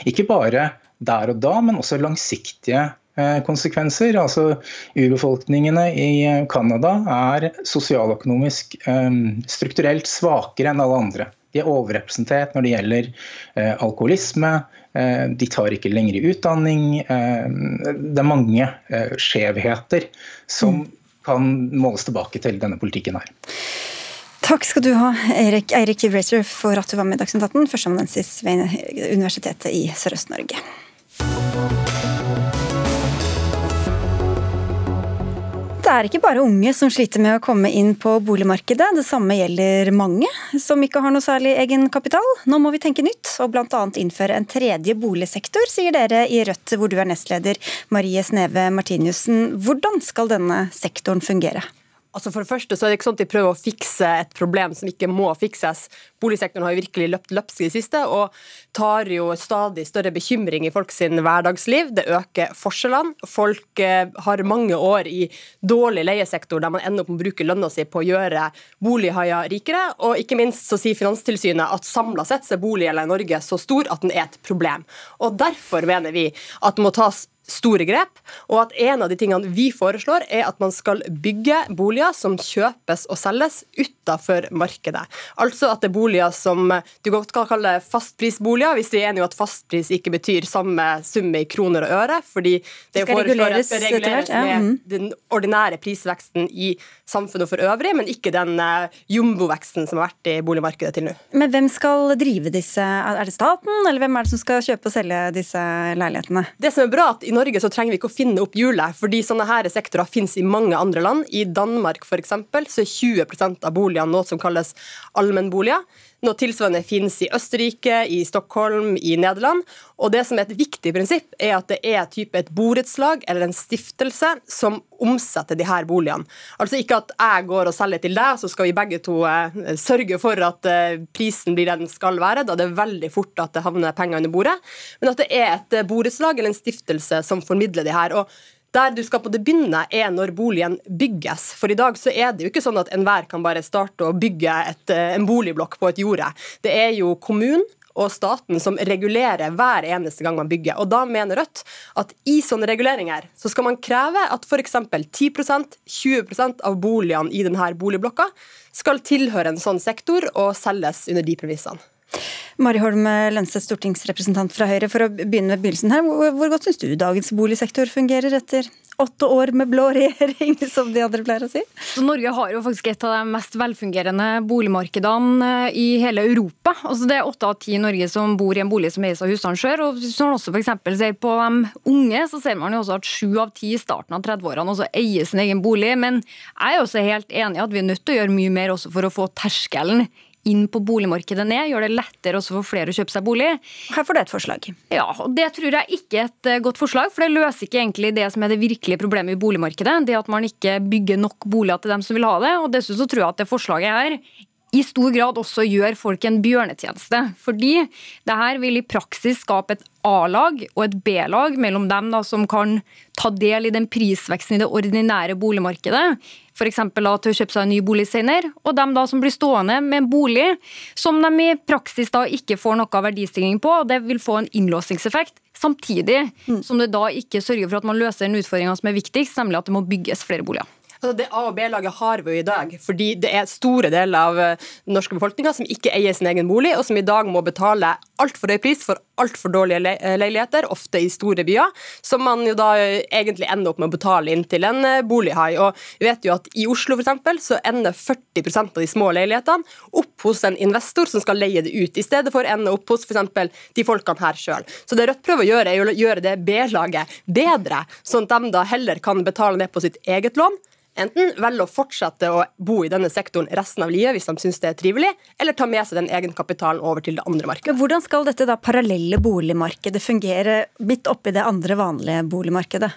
Ikke bare der og da, men også langsiktige Eh, konsekvenser. Altså, urbefolkningene i eh, Canada er sosialøkonomisk eh, strukturelt svakere enn alle andre. De er overrepresentert når det gjelder alkoholisme, de tar ikke lenger utdanning. det er mange skjevheter som mm. kan måles tilbake til denne politikken her. Takk skal du ha, Eirik, Eirik for at du var med i Dagsnytt 18, førsteamanuensis ved Universitetet i Sørøst-Norge. Det er ikke bare unge som sliter med å komme inn på boligmarkedet. Det samme gjelder mange som ikke har noe særlig egenkapital. Nå må vi tenke nytt og bl.a. innføre en tredje boligsektor, sier dere i Rødt, hvor du er nestleder Marie Sneve Martiniussen. Hvordan skal denne sektoren fungere? Altså for det første så er det ikke sånn at de prøver å fikse et problem som ikke må fikses. Boligsektoren har jo virkelig løpt løpsk i det siste og tar jo stadig større bekymring i folks hverdagsliv. Det øker forskjellene. Folk eh, har mange år i dårlig leiesektor der man ender opp med å bruke lønna si på å gjøre bolighaier rikere. Og ikke minst så sier Finanstilsynet at samla sett så er boliggjelda i Norge så stor at den er et problem. Og derfor mener vi at det må tas store grep, og at en av de tingene vi foreslår, er at man skal bygge boliger som kjøpes og selges utenfor markedet. Altså at det er boliger som du godt kan kalle fastprisboliger, hvis vi er enige om at fastpris ikke betyr samme sum i kroner og øre, fordi det reguleres, reguleres med mm. den ordinære prisveksten i samfunnet for øvrig, men ikke den uh, jumboveksten som har vært i boligmarkedet til nå. Men hvem skal drive disse? Er det staten, eller hvem er det som skal kjøpe og selge disse leilighetene? Det som er bra, at i Norge så trenger vi ikke å finne opp hjulet, fordi sånne her sektorer finnes i mange andre land. I Danmark for eksempel, så er 20% av boligene noe som kalles allmennboliger. Noe tilsvarende finnes i Østerrike, i Stockholm, i Nederland. Og det som er et viktig prinsipp, er at det er type et borettslag eller en stiftelse som omsetter de her boligene. Altså ikke at jeg går og selger til deg, så skal vi begge to eh, sørge for at eh, prisen blir det den skal være. Da det er veldig fort at det havner penger under bordet. Men at det er et eh, borettslag eller en stiftelse som formidler de her. og der du skal på det begynne, er når boligen bygges. For i dag så er det jo ikke sånn at enhver kan bare starte å bygge et, eh, en boligblokk på et jorde. Det er jo kommunen og staten som regulerer hver eneste gang man bygger. Og Da mener Rødt at i sånne reguleringer så skal man kreve at f.eks. 10-20% av boligene i denne boligblokka skal tilhøre en sånn sektor og selges under de premissene. Mari Holm Lønseth, stortingsrepresentant fra Høyre. For å begynne med begynnelsen her, Hvor godt syns du dagens boligsektor fungerer etter åtte år med blå regjering, som de andre pleier å si? Så Norge har jo faktisk et av de mest velfungerende boligmarkedene eh, i hele Europa. Altså det er åtte av ti i Norge som bor i en bolig som eies av husstanden Og Hvis man også for ser på de unge, så ser man jo også at sju av ti i starten av 30-årene også eier sin egen bolig. Men jeg er også helt enig i at vi er nødt til å gjøre mye mer også for å få terskelen inn på boligmarkedet ned, gjør det lettere også for flere å kjøpe seg bolig. Her får du et forslag. Ja, og Det tror jeg ikke er et eh, godt forslag, for det løser ikke egentlig det som er det virkelige problemet i boligmarkedet. Det at man ikke bygger nok boliger til dem som vil ha det. og Dessuten så tror jeg at det forslaget her i stor grad også gjør folk en bjørnetjeneste. Fordi det her vil i praksis skape et A-lag og et B-lag mellom dem da, som kan ta del i den prisveksten i det ordinære boligmarkedet, f.eks. til å kjøpe seg en ny bolig senere, og dem da som blir stående med en bolig som de i praksis da ikke får noe verdistigning på, og det vil få en innlåsningseffekt. Samtidig mm. som det da ikke sørger for at man løser den utfordringa som er viktigst, nemlig at det må bygges flere boliger. Altså det A- og B-laget har vi jo i dag, fordi det er store deler av eh, den norske befolkninga som ikke eier sin egen bolig, og som i dag må betale altfor høy pris for altfor dårlige eh, leiligheter, ofte i store byer, som man jo da eh, egentlig ender opp med å betale inn til en bolighai. Og vi vet jo at i Oslo eksempel, så ender 40% av de små leilighetene opp hos en investor som skal leie det ut, i stedet for å ende opp hos f.eks. de folkene her sjøl. Så det Rødt prøver å gjøre, er å gjøre det B-laget bedre, sånn at de da heller kan betale ned på sitt eget lån enten velge å fortsette å bo i denne sektoren resten av livet hvis de syns det er trivelig, eller ta med seg den egenkapitalen over til det andre markedet. Men hvordan skal dette da parallelle boligmarkedet fungere midt oppi det andre vanlige boligmarkedet?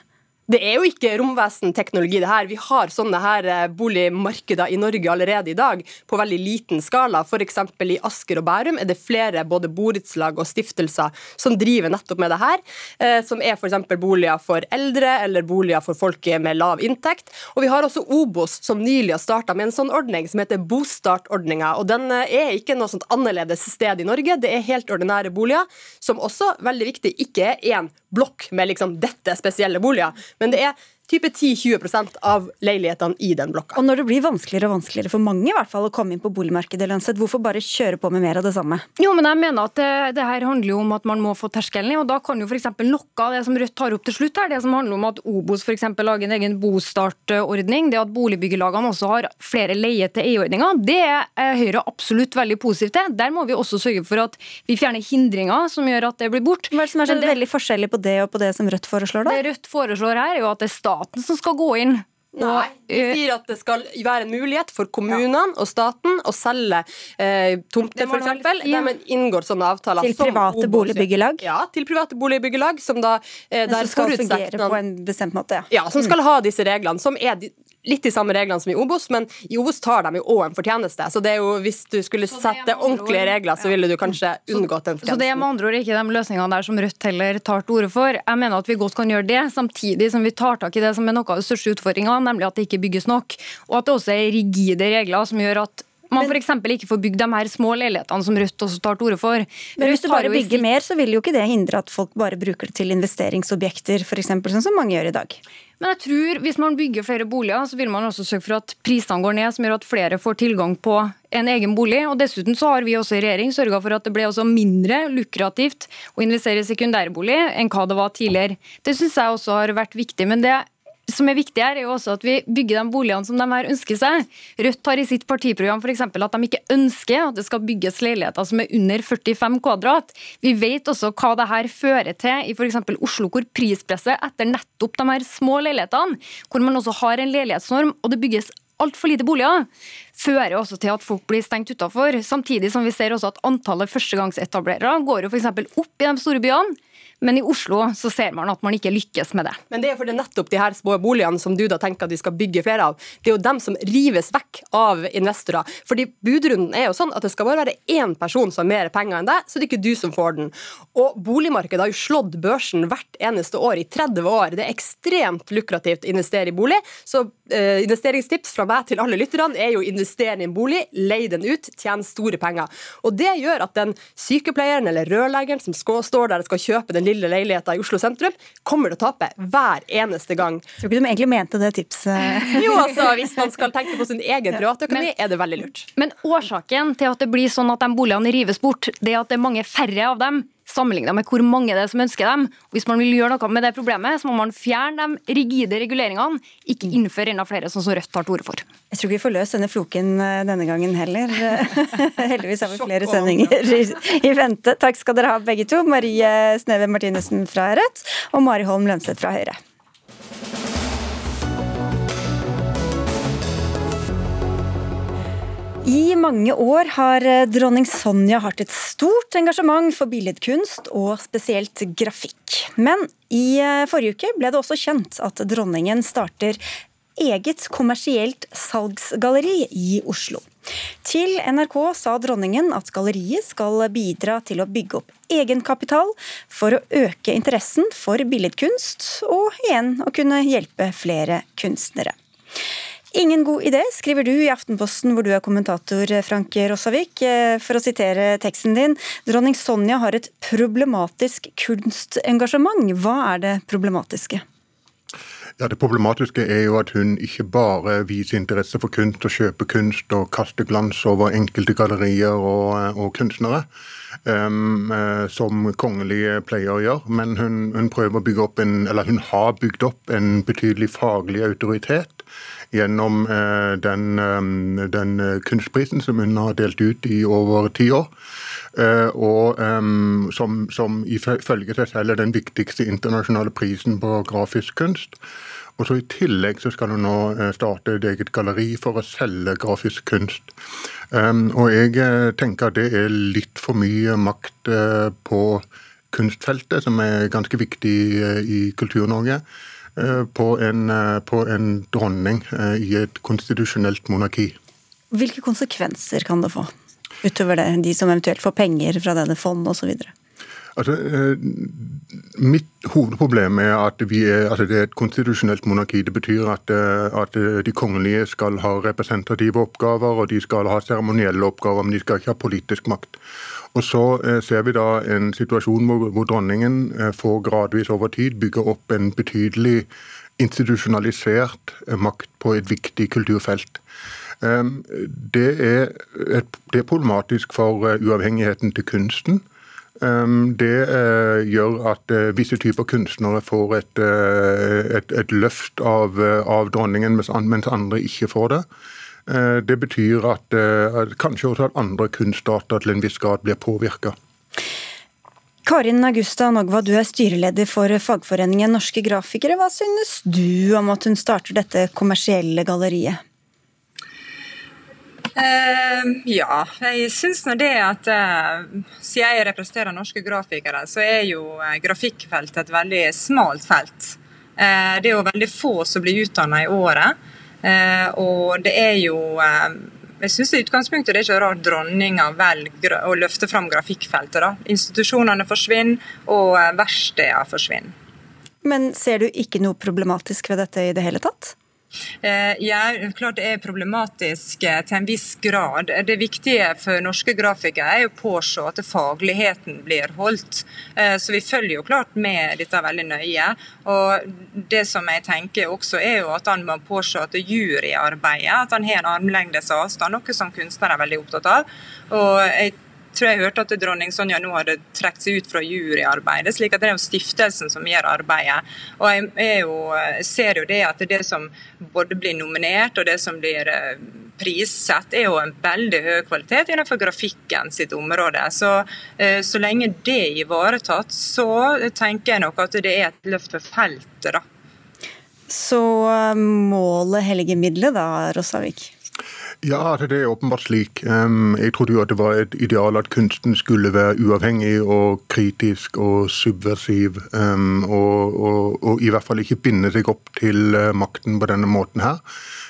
Det er jo ikke romvesenteknologi, det her. Vi har sånne her eh, boligmarkeder i Norge allerede i dag, på veldig liten skala. F.eks. i Asker og Bærum er det flere både borettslag og stiftelser som driver nettopp med det her. Eh, som er f.eks. boliger for eldre, eller boliger for folk med lav inntekt. Og vi har også Obos, som nylig har starta med en sånn ordning som heter Bostartordninga. Og den eh, er ikke noe sånt annerledes sted i Norge. Det er helt ordinære boliger, som også, veldig viktig, ikke er én blokk med liksom dette spesielle boliger men det er type 10-20 av leilighetene i den blokka. Og når det blir vanskeligere og vanskeligere for mange i hvert fall å komme inn på boligmarkedet, Lønseth, hvorfor bare kjøre på med mer av det samme? Jo, men jeg mener at det, det her handler jo om at man må få terskelen i, og da kan jo f.eks. noe av det som Rødt tar opp til slutt her, det som handler om at Obos f.eks. lager en egen bostartordning, det at boligbyggelagene også har flere leie-til-eie-ordninger, det er Høyre absolutt veldig positivt til. Der må vi også sørge for at vi fjerner hindringer som gjør at det blir bort. Hva er det som er så veldig forskjellig på det og på det som Rødt foreslår, da? Det Rødt foreslår her, er jo at det er staten som skal gå inn. Nei, vi eh, sier at det skal være en mulighet for kommunene og staten å selge eh, tomter, f.eks. Ja. De inngår sånne avtaler. Til private boligbyggelag? Ja, til private boligbyggelag. Som da eh, der skal fungere på en bestemt måte? Ja, ja som skal ha disse reglene. Som er litt de samme reglene som i Obos, men i Obos tar de jo òg en fortjeneste. Så det er jo, hvis du skulle sette ordentlige regler, så ville du kanskje unngått den fortjenesten. Så det er med andre ord ikke de løsningene der som Rødt heller tar til orde for. Jeg mener at vi godt kan gjøre det, samtidig som vi tar tak i det som er noe av de største utfordringene, nemlig at det ikke bygges nok. Og at det også er rigide regler som gjør at man f.eks. ikke får bygd de her små leilighetene som Rødt også tar til orde for. Men hvis du bare bygger mer, så vil jo ikke det hindre at folk bare bruker det til investeringsobjekter, f.eks. sånn som mange gjør i dag. Men jeg tror hvis man bygger flere boliger, så vil man også søke for at prisene går ned, som gjør at flere får tilgang på en egen bolig. Og Dessuten så har vi også i regjering sørga for at det ble også mindre lukrativt å investere i sekundærbolig enn hva det var tidligere. Det syns jeg også har vært viktig. men det som er viktig her, er jo også at vi bygger de boligene som de her ønsker seg. Rødt har i sitt partiprogram eksempel at de ikke ønsker at det skal bygges leiligheter som er under 45 kvadrat. Vi vet også hva det her fører til i f.eks. Oslo, hvor prispresset etter nettopp de her små leilighetene, hvor man også har en leilighetsnorm og det bygges altfor lite boliger, fører også til at folk blir stengt utafor. Samtidig som vi ser også at antallet førstegangsetablerere går jo f.eks. opp i de store byene. Men i Oslo så ser man at man ikke lykkes med det. Men det er fordi nettopp de her små boligene som du da tenker at de skal bygge flere av. Det er jo dem som rives vekk av investorer. Fordi budrunden er jo sånn at det skal bare være én person som har mer penger enn deg, så det er ikke du som får den. Og boligmarkedet har jo slått børsen hvert eneste år i 30 år. Det er ekstremt lukrativt å investere i bolig. Så eh, investeringstips fra meg til alle lytterne er jo å investere i en bolig, leie den ut, tjene store penger. Og det gjør at den sykepleieren eller rørleggeren som skal, står der og skal kjøpe den lille leiligheta i Oslo sentrum, kommer til å tape hver eneste gang. Tror ikke du egentlig mente det tipset? Jo, altså, hvis man skal tenke på sin egen privatøkonomi, er det veldig lurt. Men årsaken til at det blir sånn at de boligene rives bort, det er at det er mange færre av dem sammenlignet med hvor mange det er som ønsker dem. Og hvis man vil gjøre noe med det problemet, så må man fjerne de rigide reguleringene, ikke innføre enda flere, sånn som Rødt tar til orde for. Jeg tror ikke vi får løst denne floken eh, denne gangen heller. Heldigvis har vi flere sendinger i, i vente. Takk skal dere ha begge to. Marie Sneve Martinussen fra Rødt og Mari Holm Lønseth fra Høyre. I mange år har eh, dronning Sonja hatt et stort engasjement for billedkunst, og spesielt grafikk. Men i eh, forrige uke ble det også kjent at dronningen starter eget kommersielt salgsgalleri i Oslo. Til NRK sa dronningen at galleriet skal bidra til å bygge opp egenkapital for å øke interessen for billedkunst, og igjen å kunne hjelpe flere kunstnere. Ingen god idé, skriver du i Aftenposten, hvor du er kommentator, Frank Rossavik. Eh, For å sitere teksten din. Dronning Sonja har et problematisk kunstengasjement. Hva er det problematiske? Ja, Det problematiske er jo at hun ikke bare viser interesse for kunst og kjøper kunst og kaster glans over enkelte gallerier og, og kunstnere, um, eh, som kongelige pleier å gjøre, men hun, hun en, hun har bygd opp en betydelig faglig autoritet gjennom eh, den, eh, den eh, kunstprisen som hun har delt ut i over ti år. Og um, som, som ifølge seg selv er den viktigste internasjonale prisen på grafisk kunst. Og så I tillegg så skal hun nå starte et eget galleri for å selge grafisk kunst. Um, og Jeg tenker at det er litt for mye makt på kunstfeltet, som er ganske viktig i Kultur-Norge, på, en, eh, på en dronning eh, i et konstitusjonelt monarki. Hvilke konsekvenser kan det få? Utover det, de som eventuelt får penger fra denne fondet osv. Altså, eh, mitt hovedproblem er at vi er, altså det er et konstitusjonelt monarki. Det betyr at, eh, at eh, de kongelige skal ha representative oppgaver, og de skal ha seremonielle oppgaver, men de skal ikke ha politisk makt. Og Så eh, ser vi da en situasjon hvor, hvor dronningen eh, får gradvis over tid bygge opp en betydelig institusjonalisert eh, makt på et viktig kulturfelt. Um, Det er, et, det er problematisk for uavhengigheten til kunsten. Um, Det gjør at visse typer kunstnere får et, et, et løft av, av dronningen, mens andre ikke får det. Eh, Det betyr at, eh, at kanskje også at andre kunstarter til en viss grad blir påvirka. Karin Augusta Nogva, du er styreleder for fagforeningen Norske Grafikere. Hva synes du om at hun starter dette kommersielle galleriet? Uh, ja, jeg syns nå det at uh, siden jeg representerer norske grafikere, så er jo uh, grafikkfeltet et veldig smalt felt. Eh, det er jo veldig få som blir utdanna i året. Eh, og det er jo eh, Jeg syns i utgangspunktet det er ikke rart dronninga velger å løfte fram grafikkfeltet. da. Institusjonene forsvinner, og verkstedene verksteder forsvinner. Men ser du ikke noe problematisk ved dette i det hele tatt? Eh, ja, klart det er problematisk eh, til en viss grad. Det viktige for norske grafikere er å påse at fagligheten blir holdt. Eh, så vi følger jo klart med dette veldig nøye. Og det som jeg tenker også er jo at han må påse at juryarbeidet at han har en armlengdes avstand, noe som kunstnere er veldig opptatt av. Og jeg tror jeg hørte at dronning Sonja nå hadde trukket seg ut fra juryarbeidet, slik at det er jo stiftelsen som gjør arbeidet. Og jeg jo, ser jo det at det som både blir nominert og det som blir eh, prissett, er jo en veldig høy kvalitet innenfor grafikken sitt område. Så, eh, så lenge det er ivaretatt, så tenker jeg nok at det er et løft for feltet, da. Så eh, målet helliger middelet da, Rosavik? Ja, det er åpenbart slik. Jeg trodde jo at det var et ideal at kunsten skulle være uavhengig og kritisk og subversiv. Og, og, og i hvert fall ikke binde seg opp til eh, makten på denne måten her.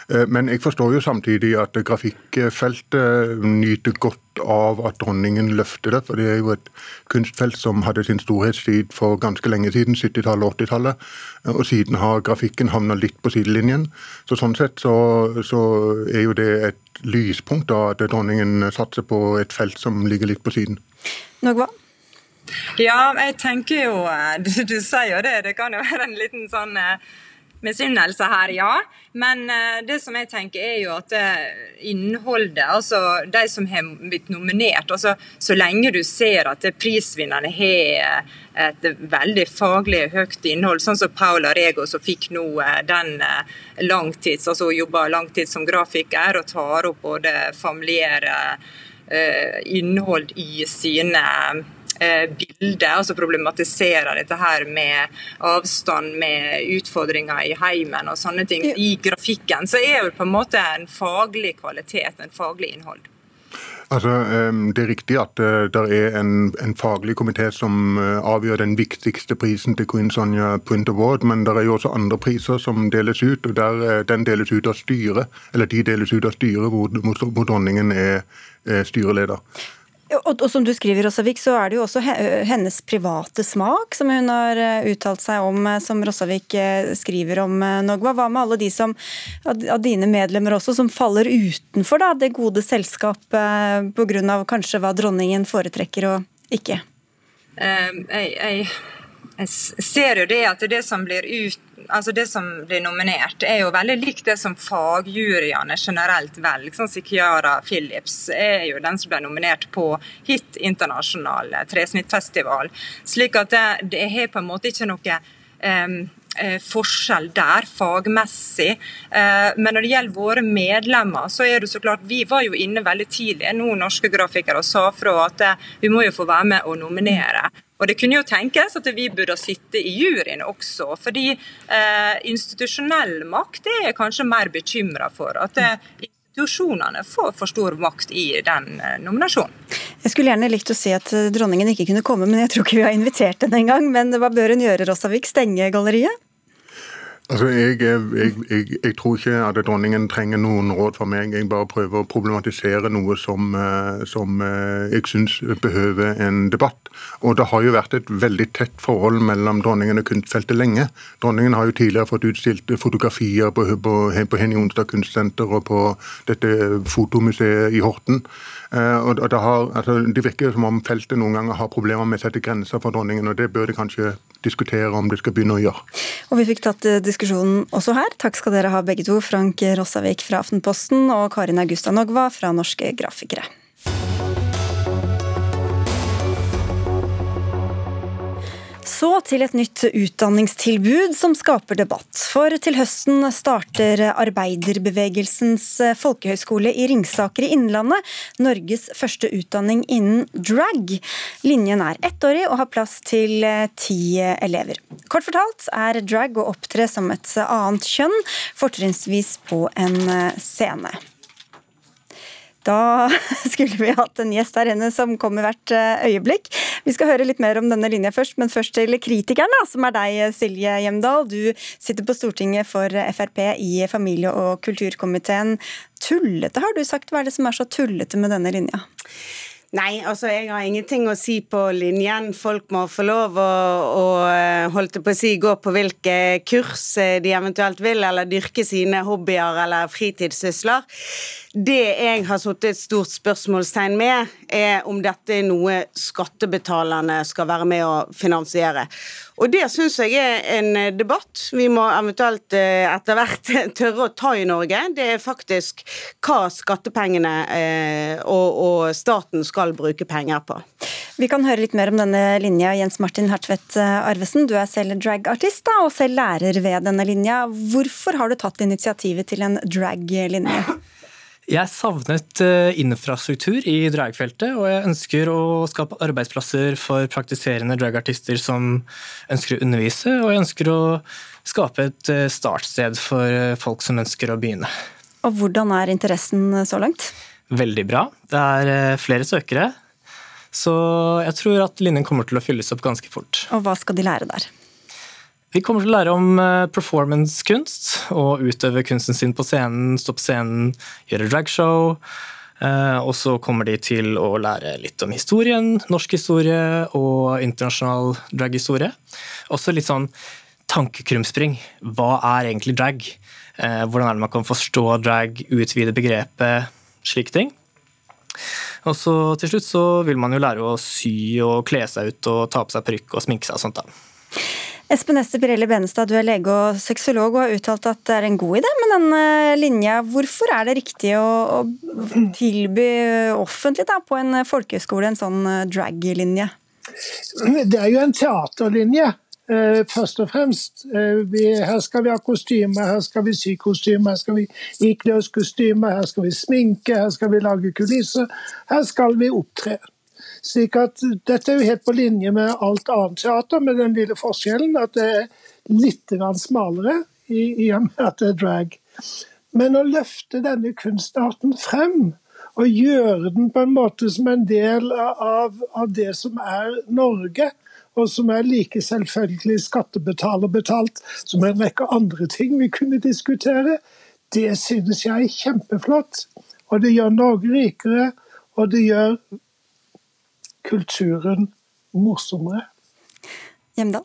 Eh, men jeg forstår jo samtidig at grafikkfeltet nyter godt av at dronningen løfter det. For det er jo et kunstfelt som hadde sin storhetstid for ganske lenge siden, 70-tallet og 80-tallet. Og siden har grafikken havna litt på sidelinjen. Så sånn sett så, så, er jo det et lyspunkt da at dronningen satser på et felt som ligger litt på siden. Nogva? Ja, jeg tenker jo eh, Du, du sier jo det. Det kan jo være en liten sånn eh, misunnelse her, ja. Men uh, det som jeg tenker er jo at uh, innholdet, altså de som har blitt nominert altså Så lenge du ser at prisvinnerne har et veldig faglig høyt innhold, sånn som Paula Rego som fikk nå den langtids, altså jobber langtids som grafiker og tar opp både familiære innhold i sine Eh, bilde, altså problematisere dette her med avstand, med utfordringer i heimen og sånne ting i grafikken, så er det på en måte en faglig kvalitet, en faglig innhold. Altså, Det er riktig at eh, det er en, en faglig komité som eh, avgjør den viktigste prisen til Queen Sonja Print Award, men det er jo også andre priser som deles ut. og der, Den deles ut av styret, eller de deles ut av styret hvor, hvor dronningen er styreleder. Og, og, som du skriver, Rossavik, så er det jo også hennes private smak som hun har eh, uttalt seg om, eh, som Rossavik eh, skriver om, Nogva. Hva med alle de som, av dine medlemmer også, som faller utenfor da, det gode selskap pga. kanskje hva dronningen foretrekker og ikke? Um, jeg, jeg, jeg, ser jo det at det som blir ut altså Det som blir nominert, er jo veldig likt det som fagjuryene generelt velger. Sånn Sikiara Phillips er jo den som ble nominert på Hit internasjonal tresnittfestival. Slik at det, det er på en måte ikke noe um, forskjell der, fagmessig. Eh, men når det gjelder våre medlemmer, så er det så klart Vi var jo inne veldig tidlig, noen norske grafikere, og sa fra at vi må jo få være med og nominere. Og Det kunne jo tenkes at vi burde sitte i juryen også, fordi eh, institusjonell makt er jeg kanskje mer bekymra for. at det, eh, institusjonene får for stor makt i den eh, nominasjonen. Jeg skulle gjerne likt å si at eh, dronningen ikke kunne komme, men jeg tror ikke vi har invitert henne engang. Men hva bør hun gjøre, Rossavik? Stenge galleriet? Altså, jeg, jeg, jeg, jeg, tror ikke at dronningen trenger noen råd fra meg. Jeg bare prøver å problematisere noe som, eh, som eh, jeg syns behøver en debatt. Og det har jo vært et veldig tett forhold mellom dronningen og kunstfeltet lenge. Dronningen har jo tidligere fått utstilt fotografier på, på, på Henny Onsdag kunstsenter og på dette fotomuseet i Horten. Eh, og det, har, altså, det virker som om feltet noen ganger har problemer med å sette grenser for dronningen, og det bør det kanskje diskutere om det skal begynne å gjøre. Og Vi fikk tatt diskusjonen også her. Takk skal dere ha begge to. Frank Rossavik fra Aftenposten og Karin Augusta Nogva fra Norske Grafikere. Så til et nytt utdanningstilbud som skaper debatt. For til høsten starter arbeiderbevegelsens folkehøgskole i Ringsaker i Innlandet Norges første utdanning innen drag. Linjen er ettårig og har plass til ti elever. Kort fortalt er drag å opptre som et annet kjønn, fortrinnsvis på en scene. Da skulle vi hatt en gjest her inne som kommer hvert eh, øyeblikk. Vi skal høre litt mer om denne linja først, men først til kritikeren, som er deg, Silje Hjemdal. Du sitter på Stortinget for Frp i familie- og kulturkomiteen. Tullete, har du sagt. Hva er det som er så tullete med denne linja? Nei, altså jeg har ingenting å si på linjen. Folk må få lov å, å eh, holdt på å si, gå på hvilke kurs eh, de eventuelt vil, eller dyrke sine hobbyer eller fritidssysler. Det jeg har satt et stort spørsmålstegn med, er om dette er noe skattebetalerne skal være med å finansiere. Og det syns jeg er en debatt vi må eventuelt eh, etter hvert tørre å ta i Norge. Det er faktisk hva skattepengene eh, og, og staten skal bruke penger på. Vi kan høre litt mer om denne linja. Jens Martin Hertvedt eh, Arvesen, du er selv dragartist og selv lærer ved denne linja. Hvorfor har du tatt initiativet til en drag-linje? Jeg savnet eh, infrastruktur i dragfeltet, og jeg ønsker å skape arbeidsplasser for praktiserende dragartister som ønsker å undervise, og jeg ønsker å skape et eh, startsted for eh, folk som ønsker å begynne. Og Hvordan er interessen så langt? Veldig bra. Det er flere søkere, så jeg tror at linjen kommer til å fylles opp ganske fort. Og Hva skal de lære der? Vi kommer til å lære om performancekunst, performance-kunst og utøve kunsten sin på scenen, stå på scenen, gjøre dragshow. Eh, og så kommer de til å lære litt om historien, norsk historie og internasjonal draghistorie. Også litt sånn tankekrumspring. Hva er egentlig drag? Eh, hvordan er det man kan forstå drag, utvide begrepet, slike ting. Og så til slutt så vil man jo lære å sy og kle seg ut og ta på seg parykk og sminke seg og sånt. da. Espen Ester Pirelli Benestad, du er lege og sexolog og har uttalt at det er en god idé med denne linja. Hvorfor er det riktig å, å tilby offentlig da, på en folkehøyskole en sånn eh, drag-linje? Det er jo en teaterlinje. Eh, først og fremst. Eh, her skal vi ha kostymer, her skal vi sy kostymer, her skal vi ikle oss kostymer, her skal vi sminke, her skal vi lage kulisser. Her skal vi opptre. Slik at Dette er jo helt på linje med alt annet teater, med den lille forskjellen at det er litt smalere i, i og med at det er drag. Men å løfte denne kunstarten frem, og gjøre den på en måte som en del av, av det som er Norge, og som er like selvfølgelig skattebetaler-betalt som en rekke andre ting vi kunne diskutere, det synes jeg er kjempeflott. Og det gjør Norge rikere, og det gjør kulturen morsommere. Hjemdal?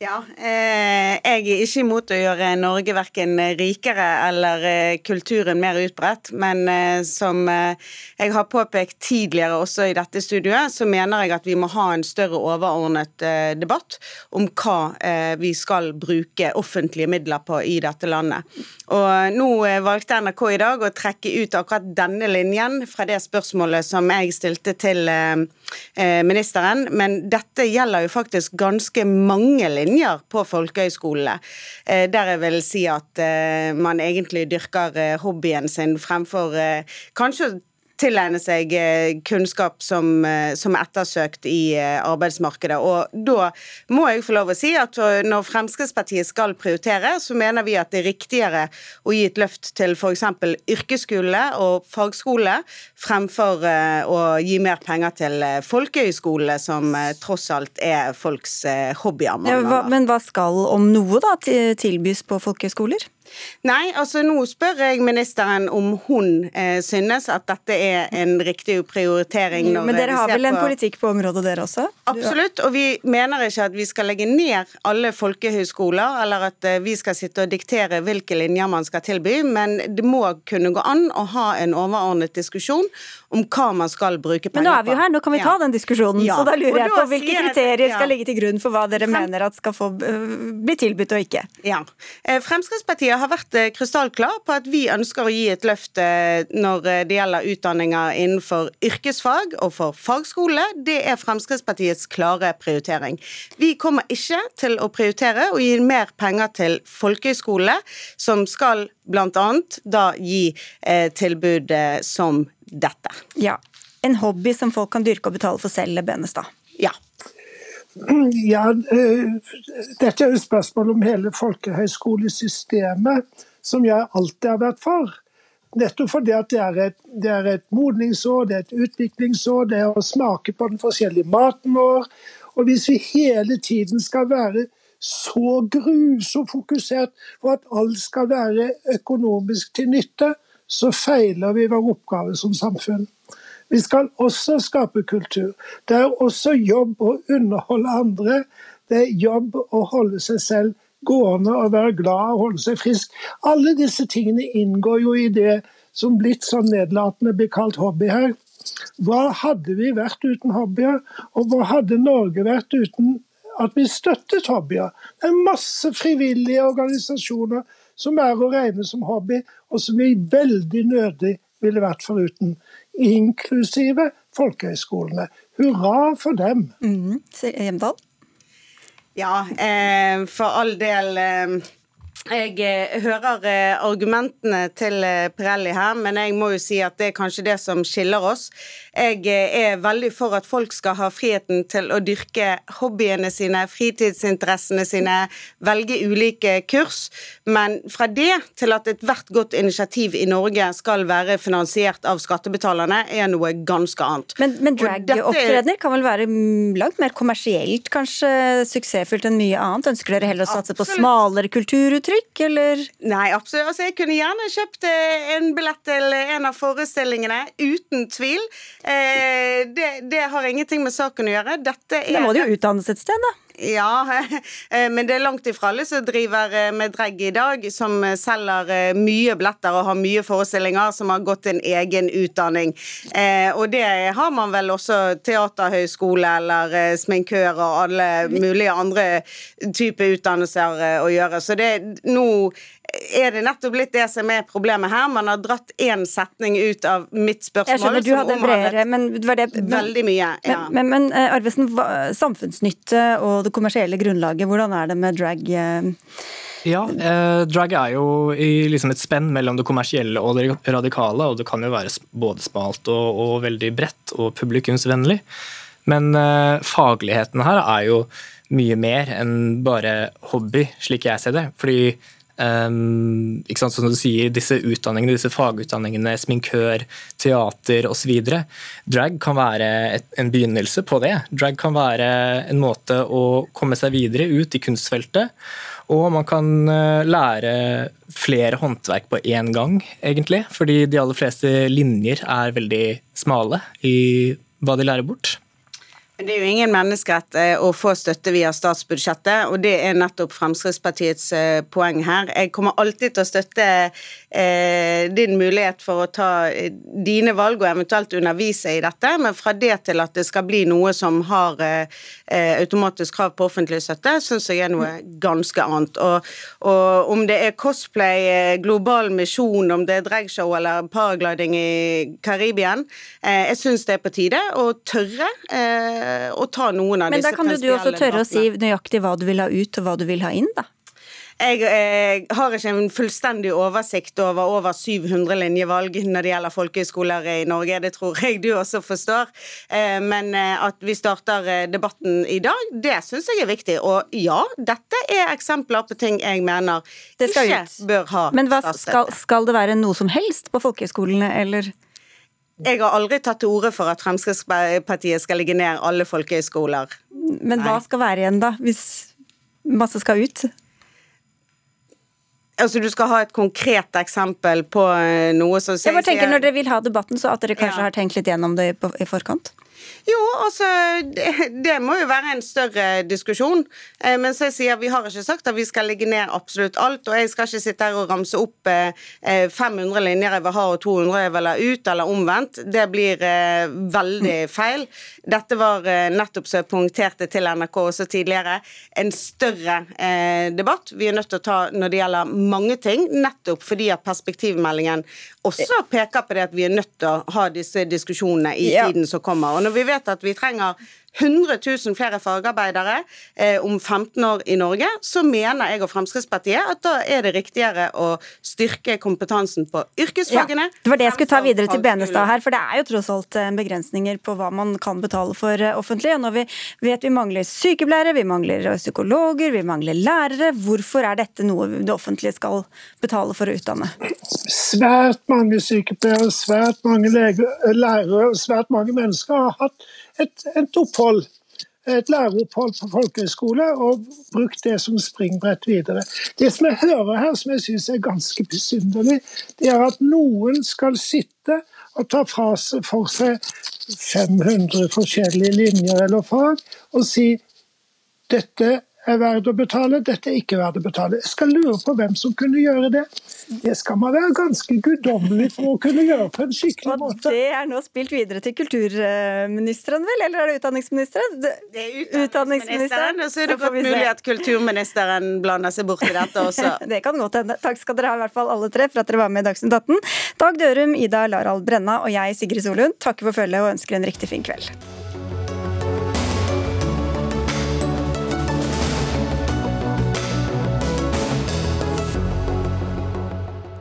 Ja, eh, jeg er ikke imot å gjøre Norge verken rikere eller eh, kulturen mer utbredt, men eh, som eh, jeg har påpekt tidligere også i dette studioet, så mener jeg at vi må ha en større overordnet eh, debatt om hva eh, vi skal bruke offentlige midler på i dette landet. Og Nå valgte NRK i dag å trekke ut akkurat denne linjen fra det spørsmålet som jeg stilte til ministeren, men dette gjelder jo faktisk ganske mange linjer på folkehøyskolene, eh, der jeg vil si at eh, man egentlig dyrker eh, hobbyen sin fremfor kanskje tilegne seg eh, kunnskap som, som, er ettersøkt i eh, arbeidsmarkedet. Og da må jeg få lov å si at når Fremskrittspartiet skal prioritere, så mener vi at det er riktigere å gi et løft til f.eks. yrkesskole og fagskole, fremfor å gi mer penger til folkehøyskolene, som tross alt er folks hobbyer. Ja, men hva skal om noe da tilbys på folkehøyskoler? Nei, altså nå spør jeg ministeren om hun eh, synes at dette er en riktig prioritering. Mm, men dere har vel en politikk på området, dere også? Absolutt, og vi mener ikke at vi skal legge ned alle folkehøyskoler, eller at eh, vi skal sitte og diktere hvilke linjer man skal tilby, men det må kunne gå an å ha en overordnet diskusjon om hva man skal bruke penger på. Men nå er vi jo her, nå kan vi ta den diskusjonen. Ja. Så da lurer jeg på hvilke kriterier skal ligge til grunn for hva dere mener at skal få øh, bli tilbudt og ikke. Ja. Eh, Fremskrittspartiet har vært eh, krystallklar på at vi ønsker å gi et løft eh, når det gjelder utdanninger innenfor yrkesfag og for fagskole. Det er Fremskrittspartiets klare prioritering. Vi kommer ikke til å prioritere å gi mer penger til folkehøyskole, som skal bl.a. da gi eh, tilbud som dette. Ja. En hobby som folk kan dyrke og betale for selv, Benestad. Ja. Ja, eh, dette er jo spørsmål om hele folkehøyskolesystemet, som jeg alltid har vært for. Nettopp fordi at det er, et, det er et modningsår, det er et utviklingsår, det er å smake på den forskjellige maten vår. Og hvis vi hele tiden skal være så grusomt fokusert på at alt skal være økonomisk til nytte, så feiler vi vår oppgave som samfunn. Vi skal også skape kultur. Det er også jobb å underholde andre. Det er jobb å holde seg selv gående og være glad og holde seg frisk. Alle disse tingene inngår jo i det som blitt sånn nedlatende blir kalt hobby her. Hva hadde vi vært uten hobbyer, og hva hadde Norge vært uten at vi støttet hobbyer? Det er masse frivillige organisasjoner som er å regne som hobby, og som vi veldig nødig ville vært foruten. Inklusive folkehøyskolene. Hurra for dem! Mm. Hjemdal? Ja, eh, for all del. Eh, jeg eh, hører eh, argumentene til eh, Pirelli her, men jeg må jo si at det er kanskje det som skiller oss. Jeg er veldig for at folk skal ha friheten til å dyrke hobbyene sine, fritidsinteressene sine, velge ulike kurs. Men fra det til at ethvert godt initiativ i Norge skal være finansiert av skattebetalerne, er noe ganske annet. Men, men dragopptredener kan vel være langt mer kommersielt kanskje suksessfullt enn mye annet? Ønsker dere heller å satse Absolutt. på smalere kulturuttrykk? Inntrykk, eller? Nei, absolutt. Altså, jeg kunne gjerne kjøpt eh, en billett til en av forestillingene, uten tvil. Eh, det, det, har ingenting med saken å gjøre. Dette er Da må det jo utdannes et sted, da? Ja, eh, men det er langt ifra alle som driver eh, med drag i dag, som selger mye billetter og har mye forestillinger, som har gått en egen utdanning. Og det har man vel også teaterhøyskole eller sminkør og alle mulige andre typer utdannelser å gjøre. Så det, nå er det nettopp litt det som er problemet her. Man har dratt én setning ut av mitt spørsmål. Jeg skjønner, du hadde bredere, men det var det Veldig mye, ja. Men, men, men eh, Arvesen, samfunnsnytte og det kommersielle grunnlaget, hvordan er det med drag? Eh? Ja, eh, drag er jo i liksom et spenn mellom det kommersielle og det radikale. og Det kan jo være både smalt og, og veldig bredt og publikumsvennlig. Men eh, fagligheten her er jo mye mer enn bare hobby, slik jeg ser det. Fordi Um, ikke sant, som du sier, disse utdanningene, disse fagutdanningene, sminkør, teater osv. Drag kan være et, en begynnelse på det. Drag kan være en måte å komme seg videre ut i kunstfeltet. Og man kan uh, lære flere håndverk på én gang, egentlig. Fordi de aller fleste linjer er veldig smale i hva de lærer bort. Det er jo ingen menneskerett eh, å få støtte via statsbudsjettet, og det er nettopp Fremskrittspartiets eh, poeng her. Jeg kommer alltid til å støtte eh, din mulighet for å ta dine valg og eventuelt undervise i dette, men fra det til at det skal bli noe som har automatisk krav på offentlig støtte, syns jeg er noe ganske annet. Og, og, om det er cosplay, global misjon, om det er dragshow eller paragliding i Karibien, eh, jeg syns det er på tide å tørre. Eh, å ta noen av Men disse prinsipielle Men da kan du også tørre å si nøyaktig hva du vil ha ut, og hva du vil ha inn, da? Jeg, jeg, eh, har ikke en fullstendig oversikt over over 700 linjevalg når det gjelder folkehøyskoler i Norge. Det tror jeg du også forstår. Eh, men eh, at vi starter debatten i dag, det syns jeg er viktig. Og ja, dette er eksempler på ting jeg mener ikke ut. bør ha Men hva, skal, skal det være noe som helst på folkehøyskolene, eller? Jeg har aldri tatt til orde for at Fremskrittspartiet skal legge ned alle folkehøyskoler. Men hva skal være igjen, da, hvis masse skal ut? Altså, Du skal ha et konkret eksempel på eh, noe som Jeg bare tenker Når dere vil ha debatten, så at dere kanskje ja. har tenkt litt gjennom det i forkant? Jo, altså det, det, må jo være en større diskusjon. Eh, men så jeg sier vi har ikke sagt at vi skal legge ned absolutt alt. Og jeg skal ikke sitte her og ramse opp eh, 500 linjer jeg vil ha og 200 jeg vil ha ut, eller omvendt. Det blir eh, veldig feil. Dette var eh, nettopp så jeg punkterte til NRK også tidligere, en større eh, debatt vi er nødt til å ta når det gjelder mange ting, nettopp fordi at perspektivmeldingen også peker på det at vi er nødt til å ha disse diskusjonene i tiden som kommer. Og når vi vet at vi trenger 100 000 flere fagarbeidere eh, om 15 år i Norge, så mener jeg og Fremskrittspartiet at da er det riktigere å styrke kompetansen på yrkesfagene. Ja, det var det jeg skulle ta videre til Benestad her, for det er jo tross alt eh, begrensninger på hva man kan betale for eh, offentlig. Og når vi vet vi mangler sykepleiere, vi mangler psykologer, vi mangler lærere, hvorfor er dette noe det offentlige skal betale for å utdanne? Svært mange sykepleiere, svært mange lærere svært mange mennesker har hatt et, et opphold et læreropphold på folkehøyskole og brukt det som springbrett videre. Det som jeg hører her, som jeg syns er ganske besynderlig, det er at noen skal sitte og ta fra seg for seg 500 forskjellige linjer eller fag og si dette verdt å betale, dette er ikke verdt å betale. Jeg skal lure på hvem som kunne gjøre det. Det skal man være ganske guddommelig for å kunne gjøre på en skikkelig Og måte. det er nå spilt videre til kulturministeren, vel? Eller er det utdanningsministeren? Det er Utdanningsministeren, og så er det godt mulig at kulturministeren blander seg bort i dette også. det kan godt hende. Takk skal dere ha, i hvert fall alle tre, for at dere var med i Dagsnytt 18. Dag Dørum, Ida Larald Brenna og jeg, Sigrid Solund, takker for følget og ønsker en riktig fin kveld.